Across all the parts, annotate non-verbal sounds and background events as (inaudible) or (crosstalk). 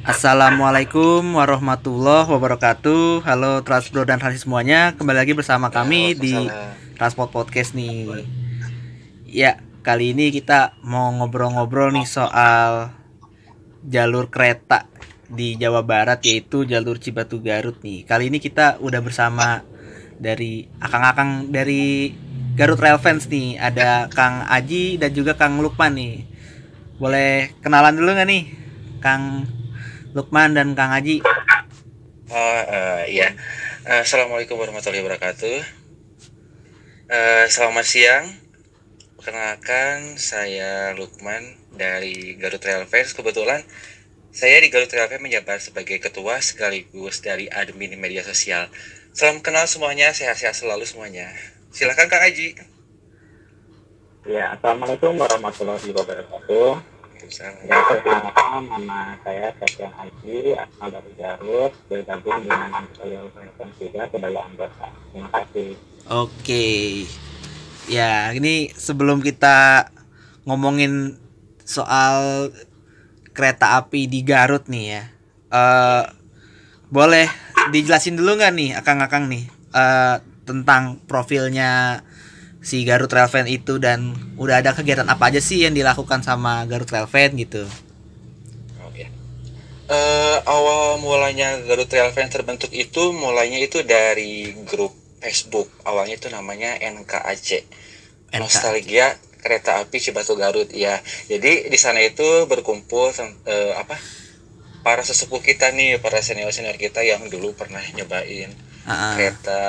Assalamualaikum warahmatullahi wabarakatuh. Halo Transpro dan Transi semuanya, kembali lagi bersama kami di Transport Podcast nih. Ya, kali ini kita mau ngobrol-ngobrol nih soal jalur kereta di Jawa Barat yaitu jalur Cibatu Garut nih. Kali ini kita udah bersama dari akang-akang dari Garut Rail Fans nih. Ada Kang Aji dan juga Kang Lukman nih. Boleh kenalan dulu nggak nih, Kang Lukman dan Kang Haji. Oh uh, iya. Uh, Assalamualaikum warahmatullahi wabarakatuh. Uh, selamat siang. Perkenalkan saya Lukman dari Garut Trail Fans. Kebetulan saya di Garut Trail Fans menjabat sebagai ketua sekaligus dari admin media sosial. Salam kenal semuanya, sehat-sehat selalu semuanya. Silakan Kang Haji. Ya, Assalamualaikum warahmatullahi wabarakatuh. Ya, perkenalkan nama saya Septian Haji, asal dari Garut, bergabung dengan Friends juga sebagai anggota. Terima kasih. Oke. Ya, ini sebelum kita ngomongin soal kereta api di Garut nih ya. Uh, boleh dijelasin dulu nggak nih akang-akang nih uh, tentang profilnya si Garut Trail Fan itu dan udah ada kegiatan apa aja sih yang dilakukan sama Garut Trail Fan gitu? Oh ya. Uh, awal mulanya Garut Trail Fan terbentuk itu mulainya itu dari grup Facebook. Awalnya itu namanya NKAC. NKAC. Nostalgia Kereta Api Cibatu Garut ya. Jadi di sana itu berkumpul uh, apa? Para sesepuh kita nih, para senior-senior kita yang dulu pernah nyobain uh-uh. kereta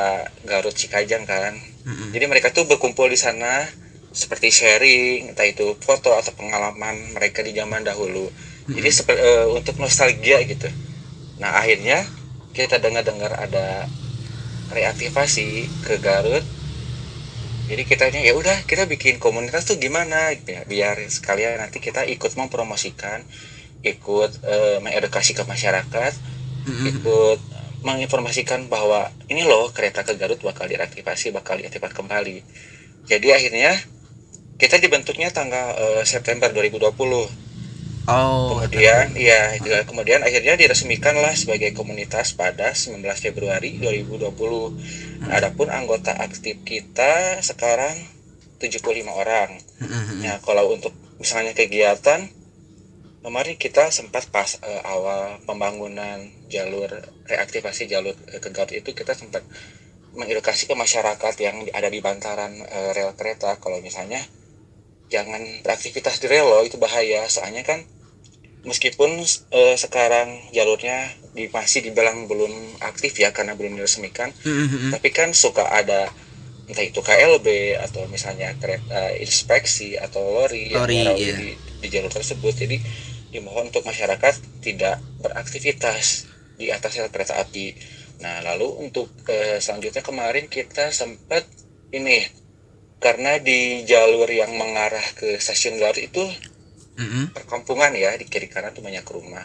Garut Cikajang kan uh-uh. jadi mereka tuh berkumpul di sana seperti sharing entah itu foto atau pengalaman mereka di zaman dahulu uh-huh. jadi uh, untuk nostalgia gitu nah akhirnya kita dengar-dengar ada reaktivasi ke Garut jadi kita ya udah kita bikin komunitas tuh gimana gitu ya biar sekalian nanti kita ikut mempromosikan ikut uh, mengedukasi ke masyarakat mm-hmm. ikut menginformasikan bahwa ini loh kereta ke Garut bakal diaktifasi, bakal diaktifkan kembali. Jadi akhirnya kita dibentuknya tanggal uh, September 2020. Oh. Kemudian iya kemudian akhirnya diresmikan lah sebagai komunitas pada 19 Februari 2020. Hmm. Adapun anggota aktif kita sekarang 75 orang. Hmm. Nah, kalau untuk misalnya kegiatan kemarin kita sempat pas uh, awal pembangunan jalur reaktivasi jalur uh, ke Garut itu kita sempat mengedukasi ke masyarakat yang ada di bantaran uh, rel kereta kalau misalnya jangan beraktivitas di rel loh itu bahaya soalnya kan meskipun uh, sekarang jalurnya di, masih dibilang belum aktif ya karena belum diresmikan mm-hmm. tapi kan suka ada entah itu KLB atau misalnya kereta inspeksi atau lori, lori yang yeah. di, di jalur tersebut jadi dimohon untuk masyarakat tidak beraktivitas di atas rel kereta api. Nah, lalu untuk eh, selanjutnya kemarin kita sempat ini karena di jalur yang mengarah ke stasiun Garut itu mm-hmm. perkampungan ya di kiri kanan tuh banyak rumah,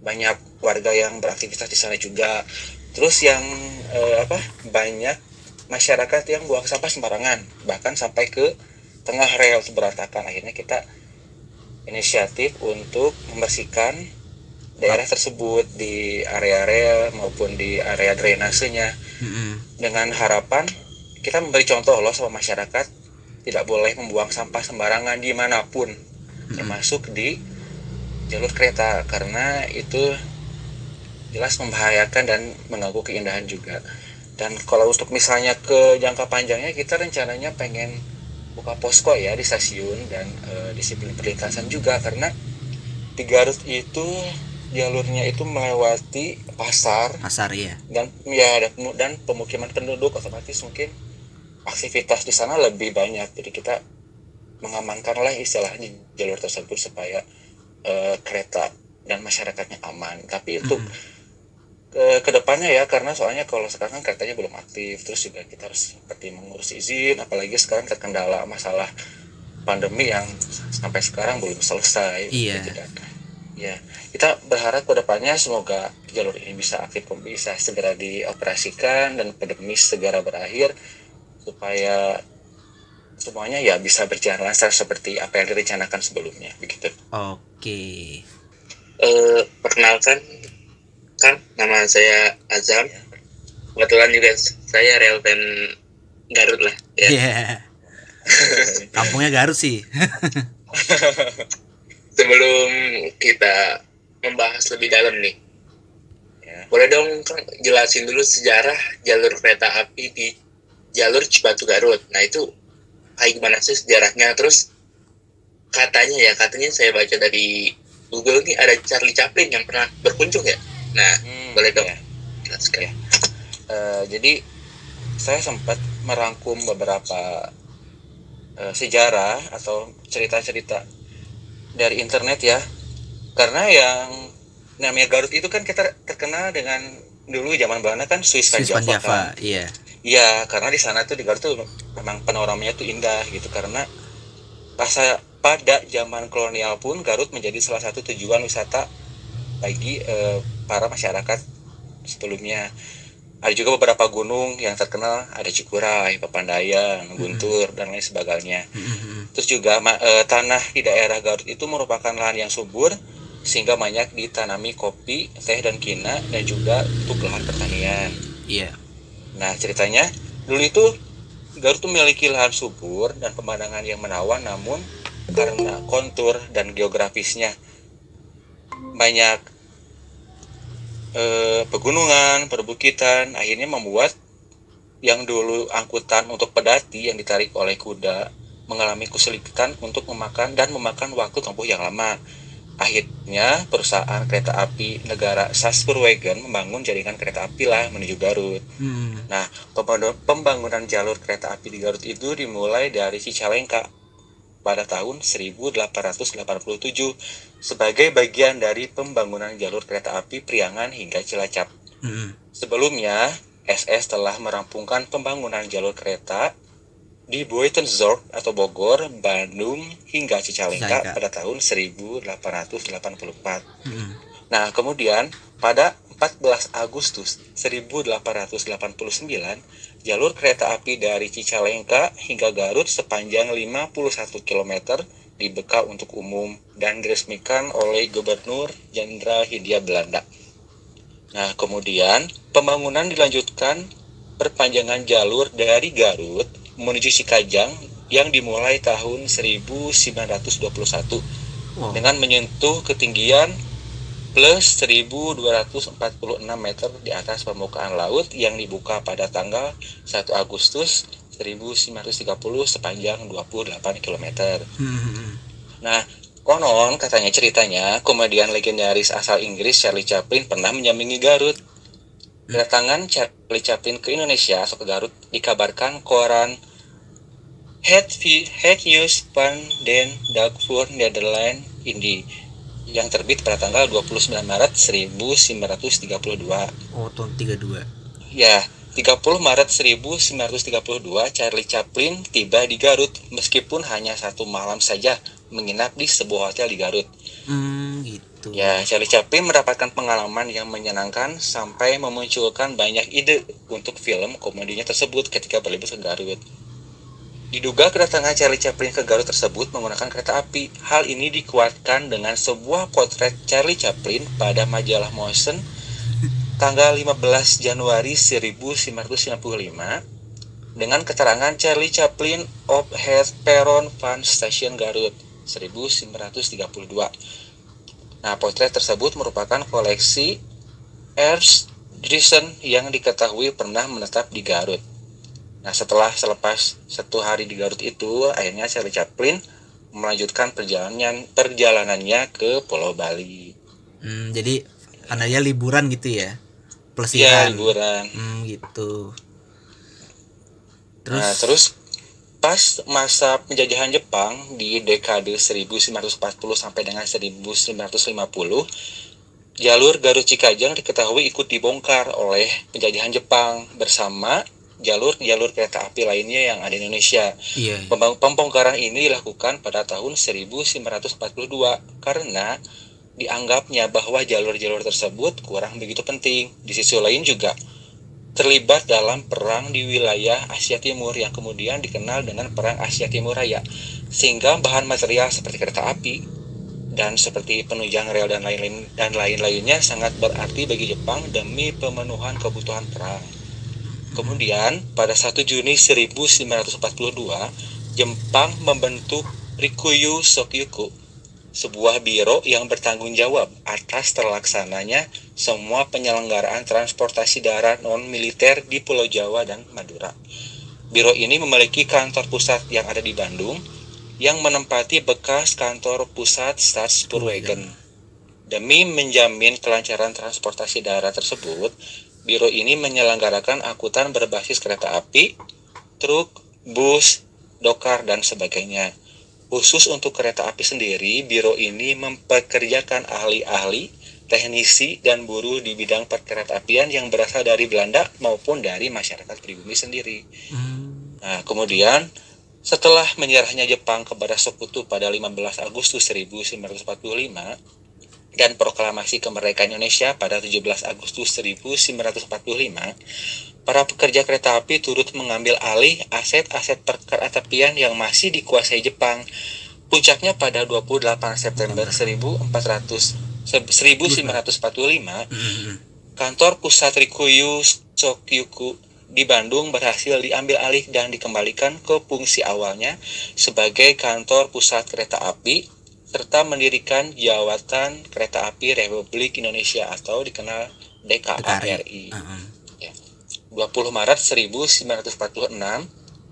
banyak warga yang beraktivitas di sana juga. Terus yang eh, apa banyak masyarakat yang buang sampah sembarangan, bahkan sampai ke tengah rel berantakan. Akhirnya kita inisiatif untuk membersihkan daerah tersebut di area-area maupun di area drainasenya mm-hmm. dengan harapan kita memberi contoh loh sama masyarakat tidak boleh membuang sampah sembarangan di mana pun mm-hmm. termasuk di jalur kereta karena itu jelas membahayakan dan mengganggu keindahan juga dan kalau untuk misalnya ke jangka panjangnya kita rencananya pengen buka posko ya di stasiun dan e, disiplin perlintasan juga karena di Garut itu jalurnya itu melewati pasar. Pasar ya dan ya dan pemukiman penduduk otomatis mungkin aktivitas di sana lebih banyak. Jadi kita mengamankan lah istilahnya jalur tersebut supaya e, kereta dan masyarakatnya aman. Tapi itu hmm. ke ke depannya ya karena soalnya kalau sekarang keretanya belum aktif terus juga kita harus seperti mengurus izin apalagi sekarang terkendala masalah pandemi yang sampai sekarang belum selesai. Iya. gitu ya kita berharap ke depannya semoga jalur ini bisa aktif bisa segera dioperasikan dan pandemi segera berakhir supaya semuanya ya bisa berjalan lancar seperti apa yang direncanakan sebelumnya begitu oke Uh, perkenalkan, kan nama saya Azam. Kebetulan juga saya real fan Garut lah. Ya. Yeah. (laughs) Kampungnya Garut sih. (laughs) Sebelum kita membahas lebih dalam nih, ya. boleh dong kan jelasin dulu sejarah jalur kereta api di jalur Cibatu Garut. Nah itu kayak gimana sih sejarahnya? Terus katanya ya katanya saya baca dari Google nih ada Charlie Chaplin yang pernah berkunjung ya. Nah hmm, boleh dong ya. jelaskan. Ya. Uh, jadi saya sempat merangkum beberapa uh, sejarah atau cerita-cerita dari internet ya. Karena yang namanya Garut itu kan kita terkenal dengan dulu zaman Belanda kan Swiss Van Java, Java kan. iya. Iya karena di sana tuh di Garut tuh memang panoramanya tuh indah gitu. Karena rasa pada zaman kolonial pun Garut menjadi salah satu tujuan wisata bagi eh, para masyarakat sebelumnya ada juga beberapa gunung yang terkenal ada Cikuray, Papandayan, Guntur dan lain sebagainya. Terus juga e, tanah di daerah Garut itu merupakan lahan yang subur sehingga banyak ditanami kopi, teh dan kina dan juga untuk lahan pertanian. Iya. Yeah. Nah ceritanya dulu itu Garut itu memiliki lahan subur dan pemandangan yang menawan namun karena kontur dan geografisnya banyak eh, pegunungan, perbukitan, akhirnya membuat yang dulu angkutan untuk pedati yang ditarik oleh kuda mengalami kesulitan untuk memakan dan memakan waktu tempuh yang lama. Akhirnya perusahaan kereta api negara Sasperwagen membangun jaringan kereta api lah menuju Garut. Hmm. Nah, pembangunan jalur kereta api di Garut itu dimulai dari Cicalengka pada tahun 1887 sebagai bagian dari pembangunan jalur kereta api Priangan hingga Cilacap. Hmm. Sebelumnya, SS telah merampungkan pembangunan jalur kereta di Buitenzorg atau Bogor, Bandung hingga Cicalengka pada tahun 1884. Hmm. Nah, kemudian pada 14 Agustus 1889 Jalur kereta api dari Cicalengka hingga Garut sepanjang 51 km dibuka untuk umum dan diresmikan oleh Gubernur Jenderal Hindia Belanda. Nah, kemudian pembangunan dilanjutkan perpanjangan jalur dari Garut menuju Cikajang yang dimulai tahun 1921 wow. dengan menyentuh ketinggian plus 1246 meter di atas permukaan laut yang dibuka pada tanggal 1 Agustus 1930 sepanjang 28 km. Nah, konon katanya ceritanya komedian legendaris asal Inggris Charlie Chaplin pernah menyambangi Garut. Kedatangan Charlie Chaplin ke Indonesia atau ke Garut dikabarkan koran Het, Het News van den Dagvoer Nederland Indi yang terbit pada tanggal 29 Maret 1932. Oh, tahun 32. Ya, 30 Maret 1932 Charlie Chaplin tiba di Garut meskipun hanya satu malam saja menginap di sebuah hotel di Garut. Hmm, gitu. Ya, Charlie Chaplin mendapatkan pengalaman yang menyenangkan sampai memunculkan banyak ide untuk film komedinya tersebut ketika berlibur ke Garut. Diduga kedatangan Charlie Chaplin ke Garut tersebut menggunakan kereta api. Hal ini dikuatkan dengan sebuah potret Charlie Chaplin pada majalah Motion tanggal 15 Januari 1955 dengan keterangan Charlie Chaplin of Head Peron Fan Station Garut 1932. Nah, potret tersebut merupakan koleksi Ernst Driessen yang diketahui pernah menetap di Garut. Nah setelah selepas satu hari di Garut itu, akhirnya Charlie Chaplin melanjutkan perjalanan perjalanannya ke Pulau Bali. Hmm, jadi dia liburan gitu ya? Pelesiran. Iya liburan. Hmm, gitu. Terus, nah, terus pas masa penjajahan Jepang di dekade 1940 sampai dengan 1950 jalur Garut Cikajang diketahui ikut dibongkar oleh penjajahan Jepang bersama jalur-jalur kereta api lainnya yang ada di Indonesia. Iya. Pembongkaran ini dilakukan pada tahun 1942 karena dianggapnya bahwa jalur-jalur tersebut kurang begitu penting. Di sisi lain juga terlibat dalam perang di wilayah Asia Timur yang kemudian dikenal dengan Perang Asia Timur Raya. Sehingga bahan material seperti kereta api dan seperti penunjang rel dan lain-lain dan lain-lainnya sangat berarti bagi Jepang demi pemenuhan kebutuhan perang. Kemudian pada 1 Juni 1942 Jepang membentuk Rikuyu Sokyuku, sebuah biro yang bertanggung jawab atas terlaksananya semua penyelenggaraan transportasi darat non-militer di Pulau Jawa dan Madura. Biro ini memiliki kantor pusat yang ada di Bandung, yang menempati bekas kantor pusat Spurwagen. Demi menjamin kelancaran transportasi darat tersebut, biro ini menyelenggarakan angkutan berbasis kereta api, truk, bus, dokar, dan sebagainya. Khusus untuk kereta api sendiri, biro ini mempekerjakan ahli-ahli, teknisi, dan buruh di bidang perkereta apian yang berasal dari Belanda maupun dari masyarakat pribumi sendiri. Hmm. Nah, kemudian setelah menyerahnya Jepang kepada Sekutu pada 15 Agustus 1945 dan proklamasi kemerdekaan Indonesia pada 17 Agustus 1945, para pekerja kereta api turut mengambil alih aset-aset perkeretaapian yang masih dikuasai Jepang. Puncaknya pada 28 September 1400 1945, kantor pusat Rikuyu Sokyuku di Bandung berhasil diambil alih dan dikembalikan ke fungsi awalnya sebagai kantor pusat kereta api serta mendirikan Jawatan Kereta Api Republik Indonesia atau dikenal DKARI. Ya. 20 Maret 1946,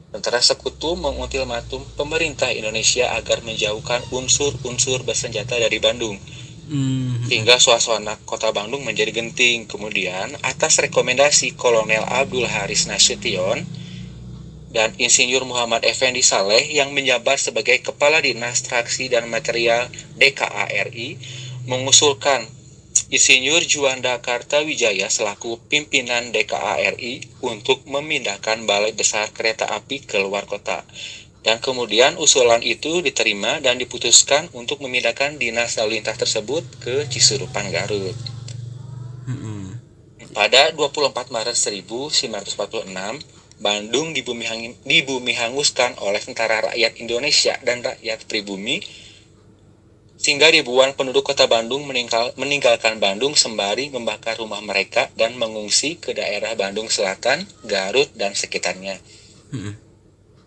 Tentara Sekutu mengultimatum pemerintah Indonesia agar menjauhkan unsur-unsur bersenjata dari Bandung Hmm. Hingga suasana kota Bandung menjadi genting. Kemudian atas rekomendasi Kolonel Abdul Haris Nasution dan Insinyur Muhammad Effendi Saleh yang menjabat sebagai Kepala Dinas Traksi dan Material DKARI mengusulkan Insinyur Juanda Kartawijaya selaku pimpinan DKARI untuk memindahkan balai besar kereta api ke luar kota. Dan kemudian usulan itu diterima dan diputuskan untuk memindahkan dinas lalu lintas tersebut ke Cisurupan Garut. Pada 24 Maret 1946, Bandung dibumi, hang, dibumi hanguskan oleh tentara rakyat Indonesia dan rakyat pribumi sehingga ribuan penduduk kota Bandung meninggal, meninggalkan Bandung sembari membakar rumah mereka dan mengungsi ke daerah Bandung Selatan, Garut, dan sekitarnya. Hmm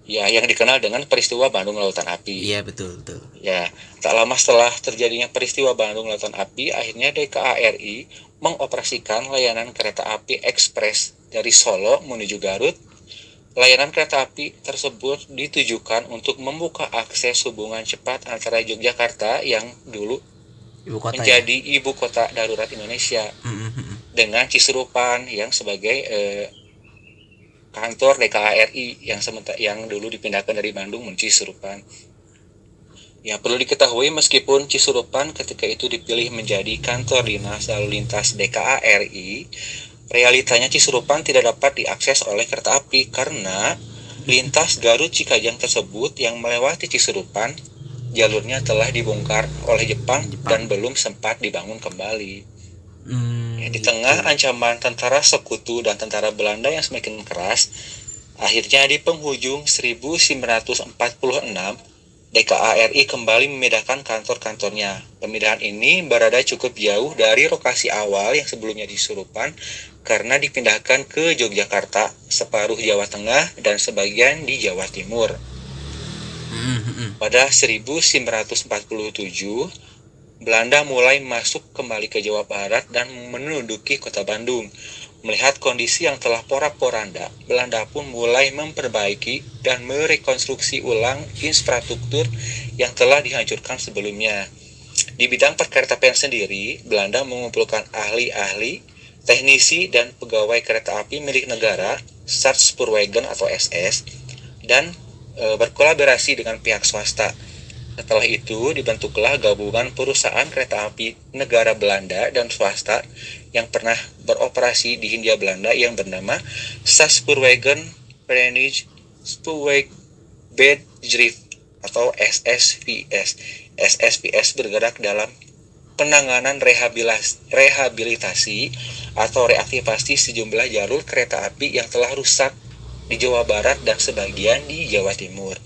ya yang dikenal dengan peristiwa Bandung Lautan Api. Iya betul betul. Ya tak lama setelah terjadinya peristiwa Bandung Lautan Api, akhirnya DKARI mengoperasikan layanan kereta api ekspres dari Solo menuju Garut. Layanan kereta api tersebut ditujukan untuk membuka akses hubungan cepat antara Yogyakarta yang dulu ibu kota menjadi ya? ibu kota darurat Indonesia mm -hmm. dengan Cisurupan yang sebagai eh, kantor DKRI yang sementara yang dulu dipindahkan dari Bandung menuju Cisurupan. Ya perlu diketahui meskipun Cisurupan ketika itu dipilih menjadi kantor dinas lalu lintas DKARI, realitanya Cisurupan tidak dapat diakses oleh kereta api karena lintas Garut Cikajang tersebut yang melewati Cisurupan jalurnya telah dibongkar oleh Jepang, Jepang. dan belum sempat dibangun kembali. Hmm, ya, di tengah gitu. ancaman tentara sekutu dan tentara Belanda yang semakin keras, akhirnya di penghujung 1946 DKARI kembali memindahkan kantor-kantornya. Pemindahan ini berada cukup jauh dari lokasi awal yang sebelumnya di Surupan karena dipindahkan ke Yogyakarta, separuh Jawa Tengah, dan sebagian di Jawa Timur. Hmm, hmm, Pada 1947, Belanda mulai masuk kembali ke Jawa Barat dan menduduki kota Bandung. Melihat kondisi yang telah porak-poranda, Belanda pun mulai memperbaiki dan merekonstruksi ulang infrastruktur yang telah dihancurkan sebelumnya. Di bidang perkeretaapian sendiri, Belanda mengumpulkan ahli-ahli, teknisi, dan pegawai kereta api milik negara, Staatspoorwegen atau SS, dan e, berkolaborasi dengan pihak swasta setelah itu dibentuklah gabungan perusahaan kereta api negara Belanda dan swasta yang pernah beroperasi di Hindia Belanda yang bernama Saspoorwegen Verenigd Spoorwegbedrijf atau SSVS. SSVS bergerak dalam penanganan rehabilitasi atau reaktivasi sejumlah jalur kereta api yang telah rusak di Jawa Barat dan sebagian di Jawa Timur.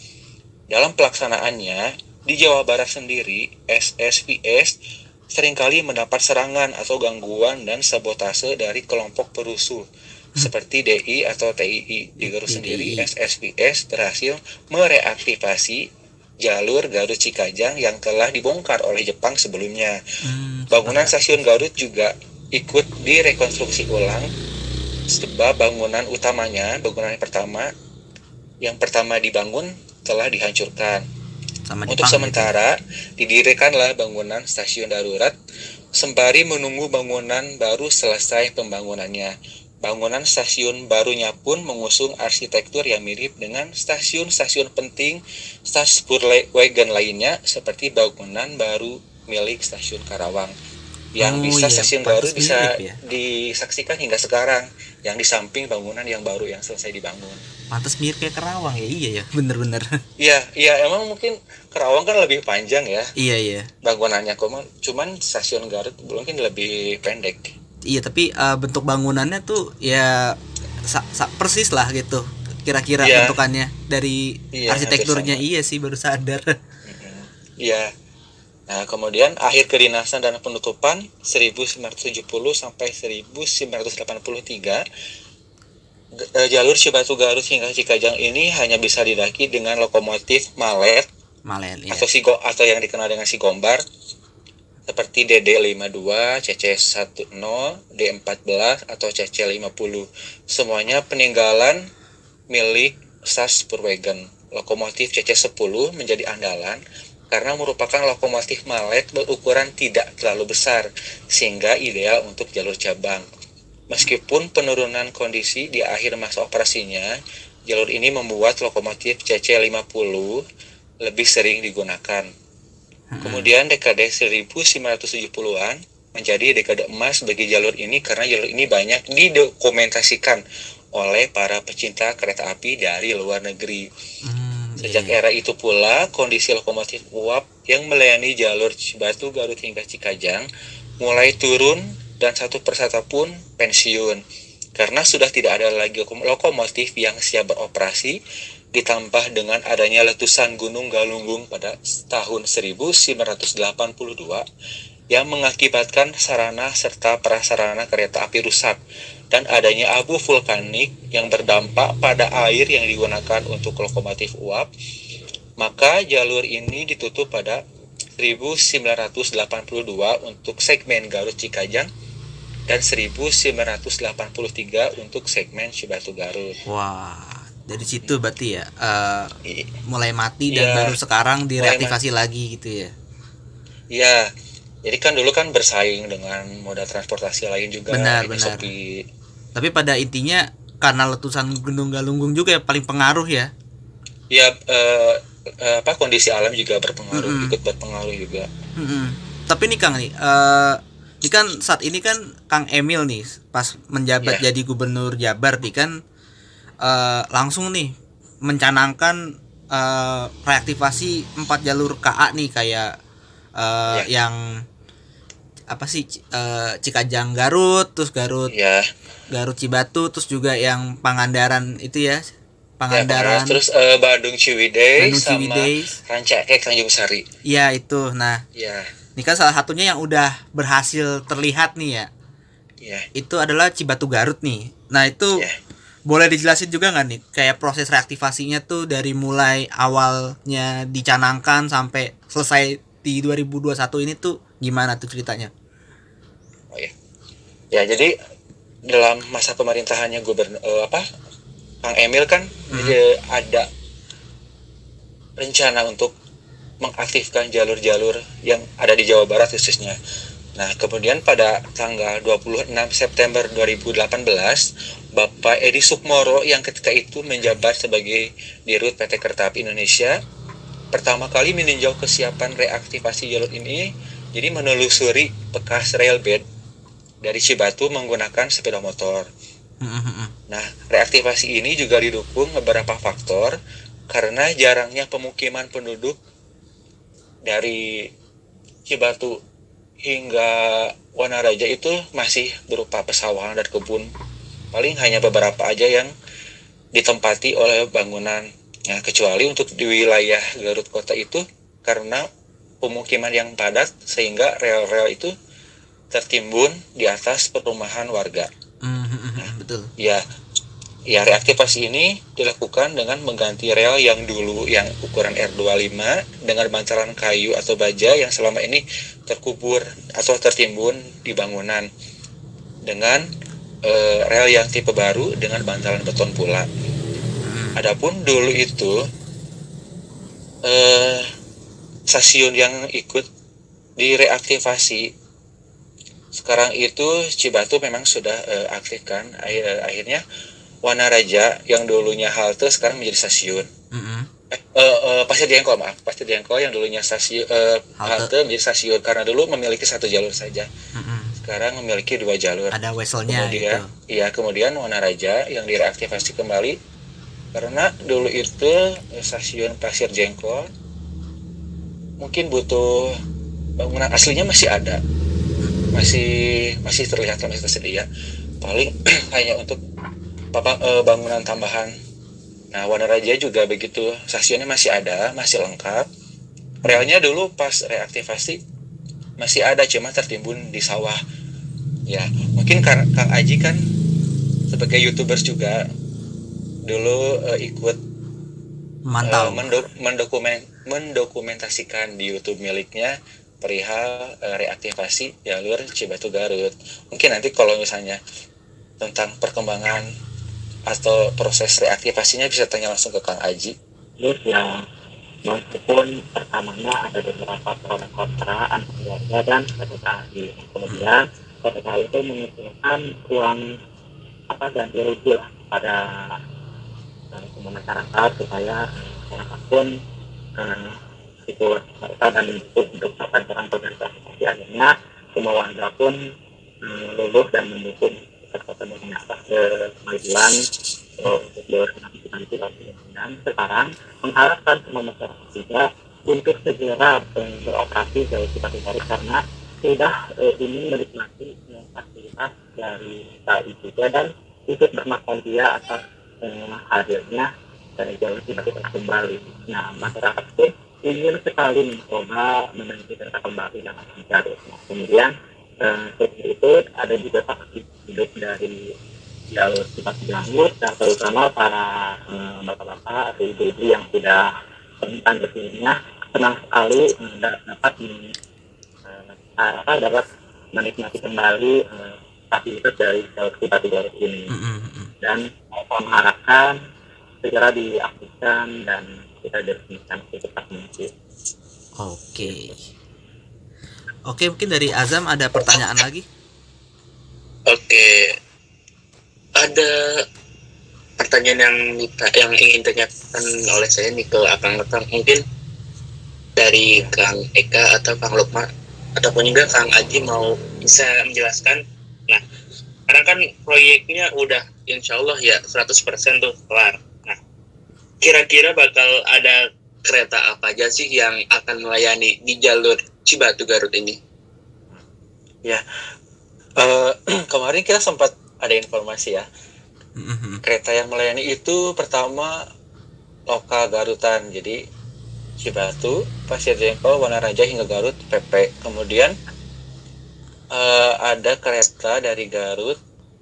Dalam pelaksanaannya, di Jawa Barat sendiri, SSVS sering kali mendapat serangan atau gangguan dan sabotase dari kelompok perusuh seperti DI atau TII di Garut sendiri SSVS berhasil mereaktivasi jalur Garut Cikajang yang telah dibongkar oleh Jepang sebelumnya. Hmm, Bangunan stasiun Garut juga ikut direkonstruksi ulang sebab bangunan utamanya, bangunan yang pertama yang pertama dibangun telah dihancurkan. Sama Untuk Jepang sementara didirikanlah bangunan stasiun darurat sembari menunggu bangunan baru selesai pembangunannya. Bangunan stasiun barunya pun mengusung arsitektur yang mirip dengan stasiun-stasiun penting Staatsbuswagen lainnya seperti bangunan baru milik stasiun Karawang. Yang Oh, bisa iya, stasiun baru bisa ya. disaksikan hingga sekarang yang di samping bangunan yang baru yang selesai dibangun. Pantes mirip kayak Kerawang ya. Iya ya, (laughs) bener-bener. Iya, iya emang mungkin Karawang kan lebih panjang ya iya iya. bangunannya cuman cuman stasiun Garut mungkin lebih pendek. Iya, tapi uh, bentuk bangunannya tuh ya sa- sa- persis lah gitu. Kira-kira Iya. bentukannya dari Iya, arsitekturnya iya sih baru sadar. Iya. Nah, kemudian akhir kedinasan dan penutupan 1970 sampai 1983 G- eh, jalur Cibatu Garut hingga Cikajang ini hanya bisa didaki dengan lokomotif malet Malen ya. atau sigo atau yang dikenal dengan si gombar seperti DD52, CC10, D14 atau CC50. Semuanya peninggalan milik SAS Purwagen. Lokomotif CC10 menjadi andalan karena merupakan lokomotif malet berukuran tidak terlalu besar sehingga ideal untuk jalur cabang. Meskipun penurunan kondisi di akhir masa operasinya, jalur ini membuat lokomotif CC50 lebih sering digunakan. Kemudian dekade 1970-an menjadi dekade emas bagi jalur ini karena jalur ini banyak didokumentasikan oleh para pecinta kereta api dari luar negeri. Hmm, Sejak iya. era itu pula, kondisi lokomotif uap yang melayani jalur Cibatu Garut hingga Cikajang mulai turun dan satu persatu pun pensiun. Karena sudah tidak ada lagi lokom- lokomotif yang siap beroperasi, ditambah dengan adanya letusan Gunung Galunggung pada tahun 1982 yang mengakibatkan sarana serta prasarana kereta api rusak dan adanya abu vulkanik yang berdampak pada air yang digunakan untuk lokomotif uap, maka jalur ini ditutup pada 1982 untuk segmen Garut Cikajang dan 1983 untuk segmen Cibatu Garut. Wah, dari situ berarti ya uh, mulai mati dan Iya. baru sekarang direaktivasi lagi gitu ya. Ya, jadi kan dulu kan bersaing dengan moda transportasi lain juga. Benar, ini benar. Shopee. Tapi pada intinya karena letusan Gunung Galunggung juga yang paling pengaruh ya. Ya, eh, eh, apa kondisi alam juga berpengaruh, Mm-mm. ikut berpengaruh juga. Mm-mm. Tapi nih Kang nih, eh ini kan saat ini kan Kang Emil nih pas menjabat Iya. jadi gubernur Jabar nih kan eh langsung nih mencanangkan eh reaktivasi empat jalur KA nih kayak eh Iya. yang apa sih eh, Cikajang Garut, terus Garut Ya, Garut Cibatu, terus juga yang Pangandaran itu ya, ya Pangandaran, terus eh, Bandung Ciwidey Bandung sama Ciwidey. Rancaekek Tanjung Sari. Iya itu. Nah, Ya, ini kan salah satunya yang udah berhasil terlihat nih ya. ya. itu adalah Cibatu Garut nih. Nah itu Ya. boleh dijelasin juga nggak nih kayak proses reaktivasinya tuh dari mulai awalnya dicanangkan sampai selesai di 2021 ini tuh gimana tuh ceritanya? Oh ya. Ya, jadi dalam masa pemerintahannya gubernur eh, apa? Kang Emil kan dia ada rencana untuk mengaktifkan jalur-jalur yang ada di Jawa Barat khususnya. Nah, kemudian pada tanggal 26 September 2018, Bapak Edi Sukmoro yang ketika itu menjabat sebagai Dirut PT Kereta Api Indonesia pertama kali meninjau kesiapan reaktivasi jalur ini, jadi menelusuri bekas railbed dari Cibatu menggunakan sepeda motor. Nah, reaktivasi ini juga didukung beberapa faktor karena jarangnya pemukiman penduduk dari Cibatu hingga Wanaraja itu masih berupa pesawahan dan kebun. Paling hanya beberapa aja yang ditempati oleh bangunan. Nah, kecuali untuk di wilayah Garut kota itu karena pemukiman yang padat sehingga rel-rel itu tertimbun di atas perumahan warga. Mm-hmm, betul. Ya, ya reaktivasi ini dilakukan dengan mengganti rel yang dulu yang ukuran R25 dengan bantalan kayu atau baja yang selama ini terkubur atau tertimbun di bangunan dengan uh, rel yang tipe baru dengan bantalan beton pula. Adapun dulu itu uh, stasiun yang ikut direaktivasi sekarang itu Cibatu memang sudah uh, aktif kan akhirnya Wana Raja yang dulunya halte sekarang menjadi stasiun mm-hmm. eh, uh, uh, Pasir Jengkol maaf Pasir Jengkol yang dulunya stasiun uh, halte. halte menjadi stasiun karena dulu memiliki satu jalur saja mm-hmm. sekarang memiliki dua jalur ada weselnya kemudian itu. iya kemudian Wana Raja yang direaktivasi kembali karena dulu itu stasiun Pasir Jengkol mungkin butuh bangunan aslinya masih ada masih masih terlihat masih tersedia paling (clears throat) hanya untuk papa, e, bangunan tambahan. Nah Raja juga begitu. Stasiunnya masih ada masih lengkap. Relnya dulu pas reaktivasi masih ada cuma tertimbun di sawah. Ya mungkin Kang, Kang Aji kan sebagai youtubers juga dulu e, ikut mantau. e, mendok mendokumen mendokumentasikan di YouTube miliknya perihal uh, reaktivasi jalur Cibatu Garut. Mungkin nanti kalau misalnya tentang perkembangan atau proses reaktivasinya bisa tanya langsung ke Kang Aji. Terus ya meskipun pertamanya ada beberapa pro dan kontra antara keluarga dan PTKI. Kemudian PTKI itu mengusulkan uang apa ganti rugi lah pada uh, masyarakat supaya masyarakat pun uh, itu dan untuk untuk perang organisasi akhirnya semua warga pun um, luluh dan mendukung serta mengasah ke kemajuan untuk berorganisasi dan sekarang mengharapkan semua masyarakat juga untuk segera beroperasi jauh cepat dari karena sudah uh, ingin menikmati uh, fasilitas dari KI juga dan ikut bermakna atas uh, hadirnya dari jalur kita kembali. Nah, masyarakat pun ingin sekali mencoba memiliki kereta kembali Garut. Nah, kemudian eh, seperti itu ada juga saksi hidup dari jalur sifat Garut dan terutama para eh, bapak-bapak atau ibu-ibu yang sudah tentang ke sininya senang sekali dapat eh, apa dapat menikmati kembali eh, dari jalur sifat Garut ini. Dan mengharapkan segera diaktifkan dan kita definisikan secepat mungkin. Oke. Oke mungkin dari Azam ada pertanyaan lagi? Oke. Ada pertanyaan yang yang ingin ditanyakan oleh saya nih ke Akang Letang mungkin dari Kang Eka atau Kang Lukman ataupun juga Kang Aji mau bisa menjelaskan. Nah sekarang kan proyeknya udah insya Allah ya 100% tuh kelar kira-kira bakal ada kereta apa aja sih yang akan melayani di jalur Cibatu Garut ini? Ya, uh, (clears throat) kemarin kita sempat ada informasi ya. Mm-hmm. Kereta yang melayani itu pertama lokal Garutan, jadi Cibatu, Pasir Jengkol, Wanaraja hingga Garut, PP. Kemudian uh, ada kereta dari Garut,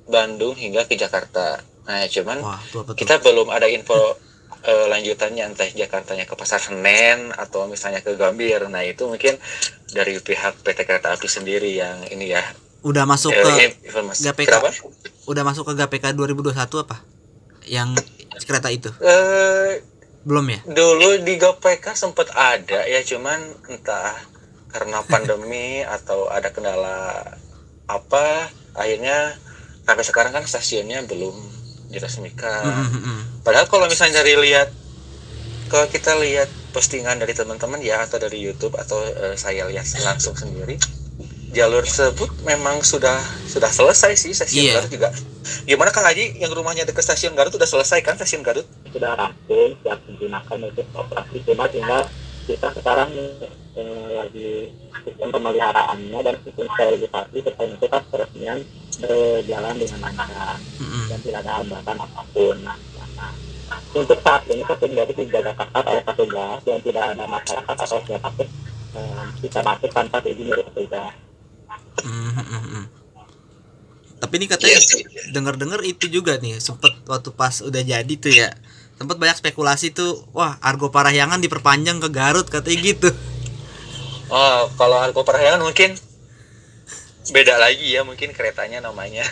Bandung hingga ke Jakarta. Nah, cuman Wah, kita belum ada info uh, lanjutannya entah Jakartanya ke Pasar Senen atau misalnya ke Gambir. Nah, itu mungkin dari pihak PT Kereta Api sendiri yang ini ya. Udah masuk uh, ke informasi. GPK. Kenapa? Udah masuk ke GPK 2021 apa? Yang kereta itu? Uh, belum ya? Dulu di GPK sempat ada ya, cuman entah karena (laughs) pandemi atau ada kendala apa akhirnya sampai sekarang kan stasiunnya belum diresmikan. Mm -hmm. Padahal kalau misalnya dari lihat kalau kita lihat postingan dari teman-teman ya atau dari YouTube atau uh, saya lihat langsung sendiri jalur tersebut memang sudah sudah selesai sih stasiun yeah. Garut juga. Gimana Kang Haji yang rumahnya dekat stasiun Garut sudah selesai kan stasiun Garut? Sudah rampung, siap digunakan untuk operasi cuma tinggal kita sekarang eh, lagi sistem pemeliharaannya dan sistem sterilisasi serta itu kan peresmian berjalan dengan lancar mm -hmm. dan tidak ada hambatan apa pun nah, nah untuk saat ini stasiun Garut di Jakarta oleh petugas yang tidak ada masyarakat atau siapa pun eh, bisa masuk tanpa izin dari petugas. Hmm, hmm, hmm, hmm. Tapi ini katanya Iya sih. denger-denger itu juga nih sempet waktu pas udah jadi tuh ya sempet banyak spekulasi tuh wah Argo Parahyangan diperpanjang ke Garut katanya gitu Oh, kalau Argo Parahyangan mungkin beda lagi ya mungkin keretanya namanya.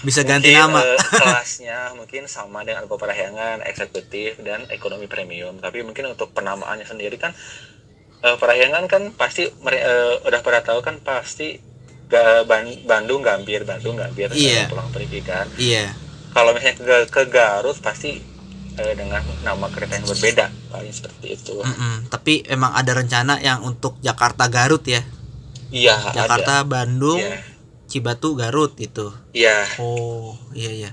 Bisa ganti Mungkin, nama. eh, (laughs) kelasnya mungkin sama dengan Argo Parahyangan eksekutif dan ekonomi premium. Tapi mungkin untuk penamaannya sendiri kan eh, Parahyangan kan pasti eh, udah pada tahu kan pasti ga, Ban- Bandung Gambir Bandung Gambir Iya. eh, pulang pergi kan. Iya. Kalau misalnya ke, ke Garut pasti eh, dengan nama kereta yang berbeda paling seperti itu. Mm-mm. tapi emang ada rencana yang untuk Jakarta Garut ya iya Jakarta ada. Bandung Iya. Cibatu Garut gitu iya. Oh iya iya.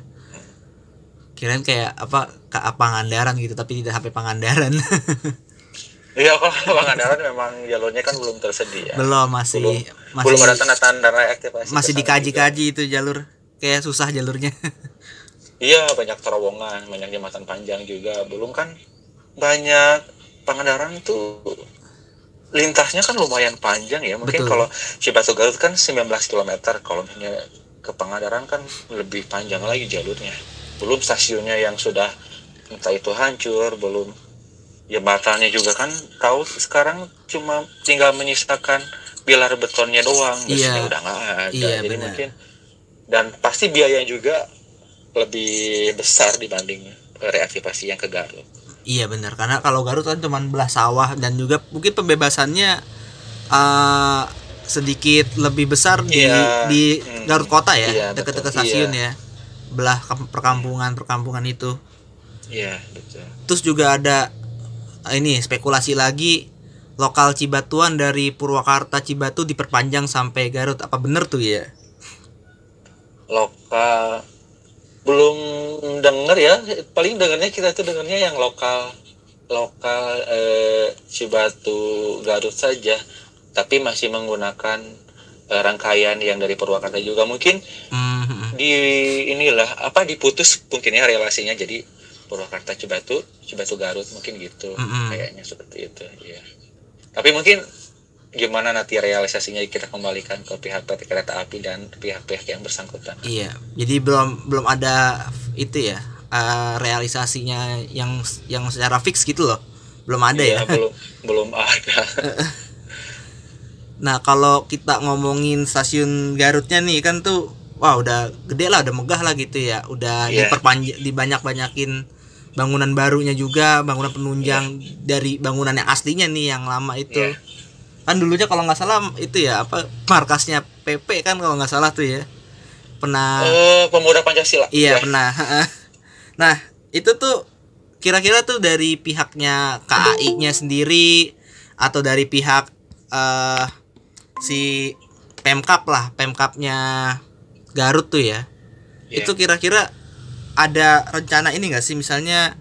Kirain kayak apa ke Pangandaran gitu tapi tidak sampai Pangandaran. (laughs) Iya kalau Pangandaran memang jalurnya kan belum tersedia. Belum masih masih belum ada tanda-tanda reaktivasi masih dikaji-kaji itu jalur. Kayak susah jalurnya. (laughs) Iya banyak terowongan, banyak jembatan panjang juga. Belum kan banyak Pangandaran tuh lintasnya kan lumayan panjang ya. Mungkin Betul. kalau Cibatu Garut kan 19 km, kalau misalnya ke Pangandaran kan lebih panjang lagi jalurnya. Belum stasiunnya yang sudah entah itu hancur, belum jembatannya juga kan tahu sekarang cuma tinggal menyisakan pilar betonnya doang, Iya. udah nggak ada. Iya, Jadi benar. mungkin dan pasti biaya juga lebih besar dibanding reaktivasi yang ke Garut. Iya benar karena kalau Garut kan cuma belah sawah dan juga mungkin pembebasannya eh sedikit lebih besar di Iya. di Hmm. Garut kota ya Iya, dekat-dekat stasiun Iya. ya belah kam- perkampungan perkampungan itu Iya betul. terus juga ada eh, ini spekulasi lagi lokal Cibatuan dari Purwakarta Cibatu diperpanjang sampai Garut apa bener tuh ya Lokal belum denger ya. Paling dengernya kita tuh dengernya yang lokal lokal eh, Cibatu Garut saja. Tapi masih menggunakan eh, rangkaian yang dari Purwakarta juga mungkin Hmm, di inilah apa diputus mungkin ya relasinya jadi Purwakarta Cibatu Cibatu Garut mungkin gitu Mm-mm. kayaknya seperti itu ya tapi mungkin gimana nanti realisasinya kita kembalikan ke pihak PT Kereta Api dan pihak-pihak yang bersangkutan Iya, jadi belum belum ada itu ya eh, realisasinya yang yang secara fix gitu loh, belum ada Iya, ya. (laughs) belum belum ada (laughs) Nah kalau kita ngomongin stasiun Garutnya nih kan tuh, wah udah gede lah, udah megah lah gitu ya, udah Iya. diperpanjang, dibanyak banyakin bangunan barunya juga, bangunan penunjang dari bangunan yang aslinya nih yang lama itu. Iya. Kan dulunya kalau nggak salah itu ya apa markasnya PP kan kalau nggak salah tuh ya, pernah. Eh, pemuda Pancasila Iya Ya. pernah. nah itu tuh kira-kira tuh dari pihaknya KAI-nya sendiri atau dari pihak eh si Pemkap lah, Pemkapnya Garut tuh ya. Iya. Itu kira-kira ada rencana ini nggak sih misalnya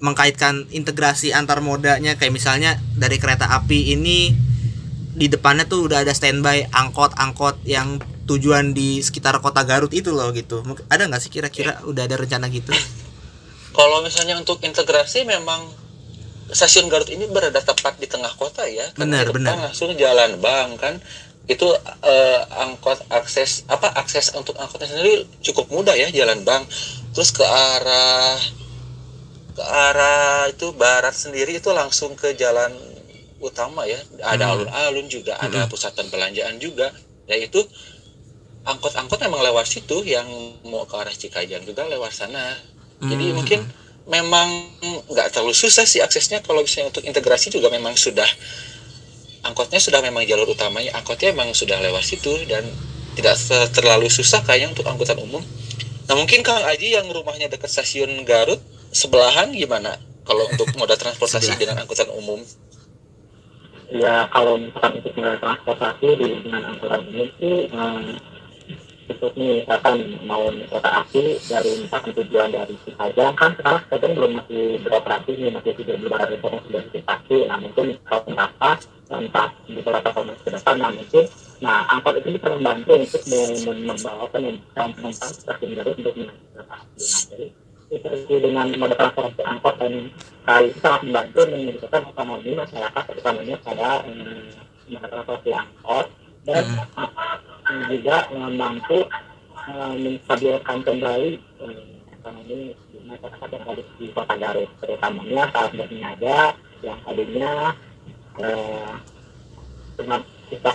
mengkaitkan integrasi antar modanya kayak misalnya dari kereta api ini di depannya tuh udah ada standby angkot-angkot yang tujuan di sekitar kota Garut itu loh gitu. Ada nggak sih kira-kira Iya. udah ada rencana gitu? Kalau misalnya untuk integrasi memang stasiun Garut ini berada tepat di tengah kota ya. Benar, benar. Langsung jalan bang kan. Itu eh, angkot akses apa akses untuk angkotnya sendiri cukup mudah ya jalan bang. Terus ke arah ke arah itu barat sendiri itu langsung ke jalan utama ya. Ada Hmm. alun-alun juga, ada pusat perbelanjaan juga. Yaitu angkot-angkot memang lewat situ yang mau ke arah Cikajang juga lewat sana. Jadi Hmm. mungkin memang nggak terlalu susah sih aksesnya kalau misalnya untuk integrasi juga memang sudah angkotnya sudah memang jalur utamanya angkotnya memang sudah lewat situ dan tidak terlalu susah kayaknya untuk angkutan umum. Nah mungkin Kang Aji yang rumahnya dekat stasiun Garut sebelahan gimana kalau untuk moda transportasi dengan angkutan umum? Ya kalau misalkan untuk moda transportasi di dengan angkutan umum sih eh, untuk misalkan mau kereta api dari misalkan tujuan dari Cikajang kan sekarang Cikajang belum masih beroperasi nih masih tidak belum ada reformasi dari Cikajang nah mungkin kalau kenapa entah di beberapa tahun ke depan nah mungkin nah angkot itu bisa membantu untuk mem- mem- membawa penumpang penumpang ke stasiun Garut untuk kereta api nah jadi itu dengan moda transportasi angkot dan kali itu sangat membantu meningkatkan ekonomi masyarakat utamanya pada eh, moda transportasi angkot dan hmm. juga membantu eh, menstabilkan kembali eh, ekonomi masyarakat yang ada di kota Garut terutamanya saat berniaga yang tadinya eh, cuma kita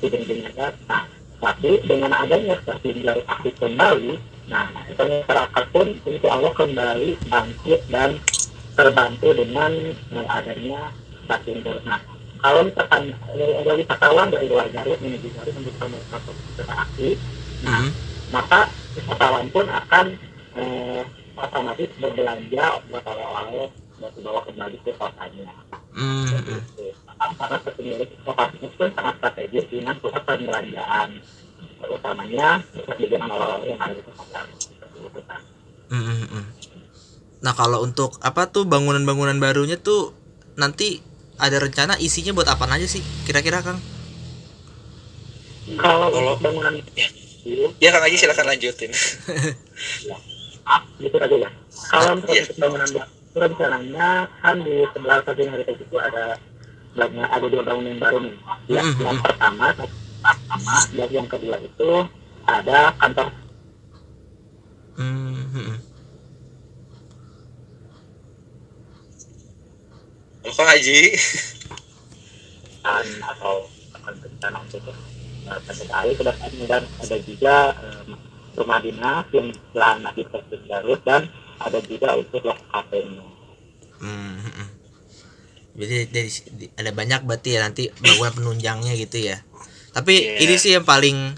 tidak berniaga nah tapi dengan adanya stasiun Garut aktif kembali nah masyarakat pun insya Allah kembali bangkit dan terbantu dengan eh, adanya stasiun nah kalau misalkan ada wisatawan dari luar Garut menuju Garut untuk kereta api nah, mm -hmm. maka wisatawan pun akan eh, otomatis berbelanja buat oleh-oleh buat dibawa kembali ke kotanya. Mm -hmm. Karena pemilik kotanya pun sangat strategis dengan pusat perbelanjaan, utamanya jajanan oleh-oleh yang ada di kota. Mm -hmm. Nah kalau untuk apa tuh bangunan-bangunan barunya tuh nanti ada rencana isinya buat apa aja sih kira-kira Kang? Kalau bangunan ya, ya Kang Aji silakan lanjutin. ya. Ah, gitu aja ya. Kalau untuk ya. bangunan baru rencananya kan di sebelah stasiun hari itu ada banyak ada dua bangunan baru nih. Ya, mm -hmm. yang pertama pertama dan yang kedua itu ada kantor. Mm -hmm. Kok Haji? Dan atau akan rencana untuk sekali ke depan dan ada juga um, rumah dinas yang telah di Presiden Garut dan ada juga untuk lokal kafenya. Hmm, hmm. Jadi dari ada banyak berarti ya nanti bangunan penunjangnya gitu ya. Tapi yeah. ini sih yang paling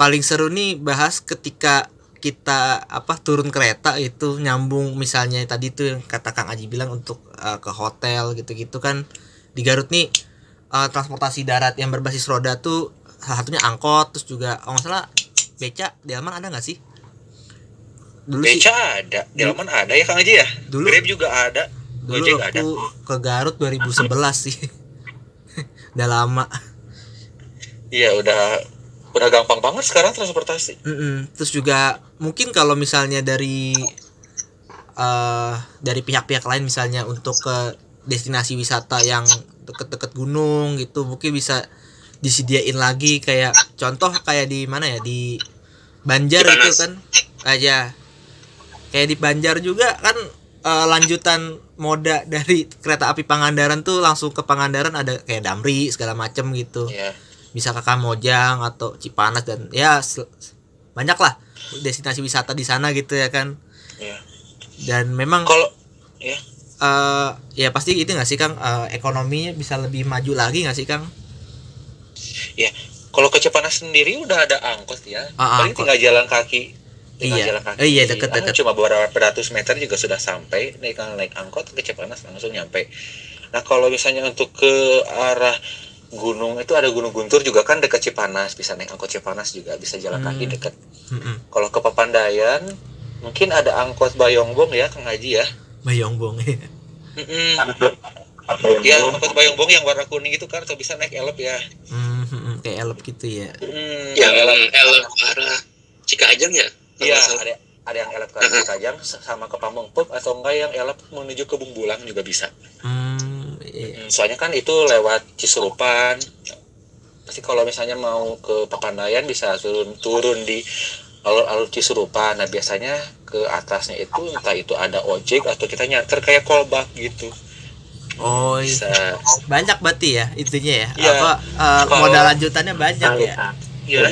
paling seru nih bahas ketika kita apa turun kereta itu nyambung misalnya tadi tuh yang kata Kang Aji bilang untuk uh, ke hotel gitu-gitu kan. Di Garut nih uh, transportasi darat yang berbasis roda tuh salah satunya angkot terus juga oh nggak salah beca di Delman ada nggak sih? Dulu beca sih, ada. Di Delman ada ya Kang Aji ya? Dulu. Grab juga ada. Dulu Gojek aku ada. ke Garut 2011 sih. (laughs) Udah lama iya udah udah gampang banget sekarang transportasi. Mm -mm. Terus juga mungkin kalau misalnya dari uh, dari pihak-pihak lain misalnya untuk ke destinasi wisata yang deket-deket gunung gitu mungkin bisa disediain lagi kayak contoh kayak di mana ya di Banjar itu kan aja kayak di Banjar juga kan uh, lanjutan moda dari kereta api Pangandaran tuh langsung ke Pangandaran ada kayak Damri segala macem gitu. Yeah bisa ke Kamojang atau Cipanas dan ya banyak lah destinasi wisata di sana gitu ya kan. Ya. dan memang kalau ya uh, ya pasti itu nggak sih kang? Uh, ekonominya bisa lebih maju lagi nggak sih kang? Ya kalau ke Cipanas sendiri udah ada angkot ya. Ah, paling angkot. tinggal jalan kaki. Tinggal iya. jalan kaki. Oh, iya deket deket. ah, cuma beberapa ratus meter juga sudah sampai. Naik naik angkot ke Cipanas langsung nyampe. Nah kalau misalnya untuk ke arah gunung itu ada gunung guntur juga kan dekat Cipanas bisa naik angkot Cipanas juga bisa jalan hmm. kaki dekat hmm. kalau ke Papandayan mungkin ada angkot Bayongbong ya Kang Haji ya? Bayongbong ya mm ya angkot Bayongbong yang warna kuning itu kan atau bisa naik elep ya. Hmm, kayak elep gitu ya. Hmm, yang elep, elep arah Cikajang ya iya ada ada yang elep ke Cikajang sama ke Pamengpeuk atau enggak yang elep menuju ke Bumbulang juga bisa. Hmm soalnya kan itu lewat Cisurupan. Pasti kalau misalnya mau ke Papandayan bisa turun turun di alur-alur Cisurupan. Nah biasanya ke atasnya itu entah itu ada ojek atau kita nyarter kayak kolbak gitu. Oh iya. bisa. Banyak berarti ya itunya ya, ya apa uh, modal lanjutannya banyak ya? Iya.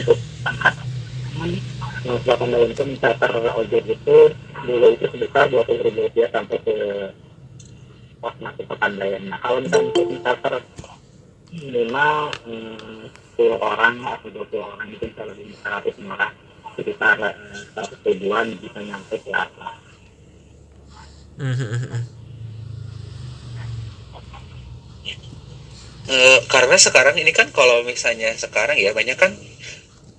Papandayan itu charter ojek itu dulu itu sebesar dua puluh ribu rupiah sampai ke pos masuk Pekanbayan. Nah kalau misalnya untuk charter minimal hmm, 10 orang atau 20 orang itu bisa lebih relatif murah sekitar eh, 100 ribuan bisa nyampe ke atas. Uh, karena sekarang ini kan kalau misalnya sekarang ya banyak kan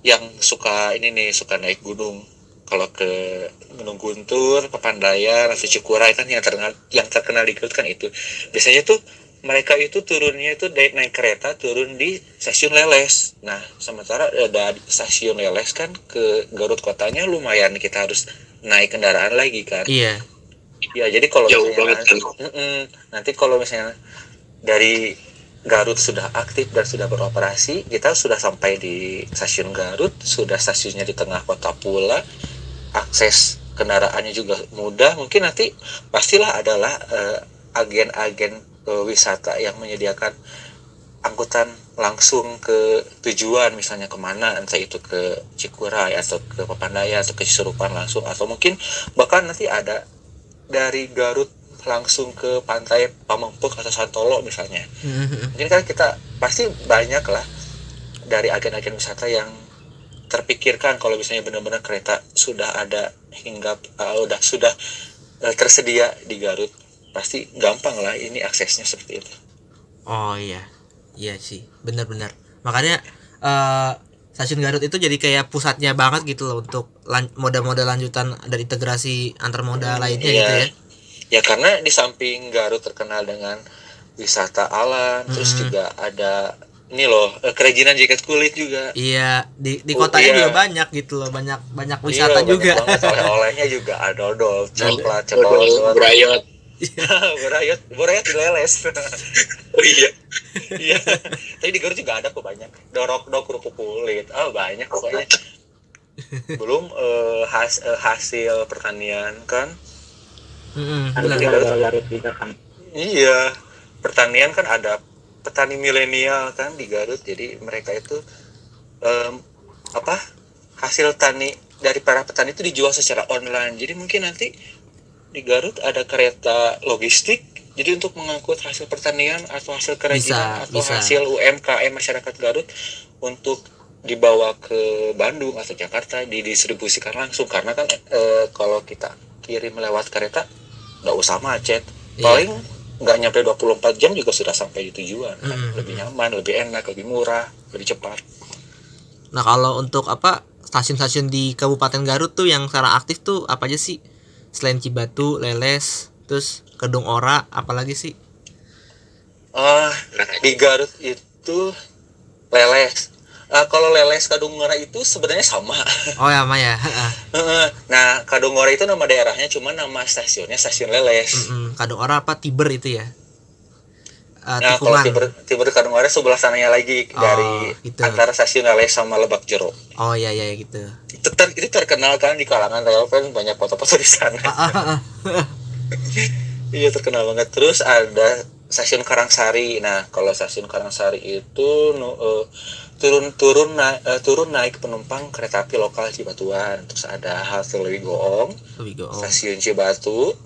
yang suka ini nih suka naik gunung kalau ke Gunung Guntur, Papandayan, atau Cikuray kan yang terkenal yang terkenal di Garut kan itu. Biasanya tuh mereka itu turunnya itu naik, naik kereta turun di stasiun Leles. Nah, sementara ada stasiun Leles kan ke Garut kotanya lumayan kita harus naik kendaraan lagi kan. Iya. Ya, jadi kalau Jauh misalnya banget kan. Nanti kalau misalnya dari Garut sudah aktif dan sudah beroperasi, kita sudah sampai di stasiun Garut, sudah stasiunnya di tengah kota pula, akses kendaraannya juga mudah. Mungkin nanti pastilah adalah eh, agen-agen eh, wisata yang menyediakan angkutan langsung ke tujuan misalnya ke mana entah itu ke Cikuray atau ke Papandayan atau ke Cisurupan langsung atau mungkin bahkan nanti ada dari Garut langsung ke pantai Pamengpeuk atau Santolo misalnya Mhm. mungkin kan kita pasti banyak lah dari agen-agen wisata yang terpikirkan kalau misalnya benar-benar kereta sudah ada hingga uh, udah sudah uh, tersedia di Garut pasti gampang lah ini aksesnya seperti itu Oh iya. Iya sih, benar-benar. Makanya eh stasiun Garut itu jadi kayak pusatnya banget gitu loh untuk lan- moda-moda lanjutan dari integrasi antar moda lainnya Iya. gitu ya. ya karena di samping Garut terkenal dengan wisata alam terus Mhm. juga ada ini loh eh, kerajinan jaket kulit juga Iya, di di Oh, kotanya iya. juga banyak gitu loh, banyak banyak wisata Iya, banyak juga. banget. oleh-olehnya (laughs) juga ada dodol coklat coklat berayot. borayot borayot di leles Oh iya. Iya. Tapi di Garut juga ada kok banyak. Dorok dok kerupuk kulit. Ah banyak pokoknya. Belum eh, has- eh, hasil pertanian kan. Benar. juga Garut juga kan. Iya. Pertanian kan ada petani milenial kan di Garut. Jadi mereka itu em, apa? Hasil tani dari para petani itu dijual secara online. Jadi mungkin nanti di Garut ada kereta logistik jadi untuk mengangkut hasil pertanian atau hasil kerajinan Bisa, atau bisa. hasil UMKM masyarakat Garut untuk dibawa ke Bandung atau Jakarta didistribusikan langsung karena kan eh, kalau kita kirim lewat kereta nggak usah macet Iya. paling nggak nyampe 24 jam juga sudah sampai di tujuan kan. Mm-mm. lebih nyaman lebih enak lebih murah lebih cepat Nah, kalau untuk apa stasiun-stasiun di Kabupaten Garut tuh yang secara aktif tuh apa aja sih? Selain Cibatu, Leles, terus Kedung Ora, apalagi sih? Ah, di Garut itu leles. Ah, kalau leles Kadungora itu sebenarnya sama. Oh ya, Maya. (laughs) nah, Kadungora itu nama daerahnya, cuma nama stasiunnya stasiun leles. Mm-mm, Kedung Ora apa Tiber itu ya? Eh, Nah, kalau tiber tiber Kadungora sebelah sananya lagi Oh, dari gitu. antara stasiun leles sama Lebak Jero. Oh iya iya gitu. Itu, ter- itu terkenal kan di kalangan rail fans banyak foto-foto di sana. Ah, ah, ah. (laughs) Iya terkenal banget. Terus ada stasiun Karangsari. Nah, kalau stasiun Karangsari itu nu- turun turun naik turun naik penumpang kereta api lokal Cibatuan. Terus ada halte Lewi Goong, go. Stasiun Cibatu,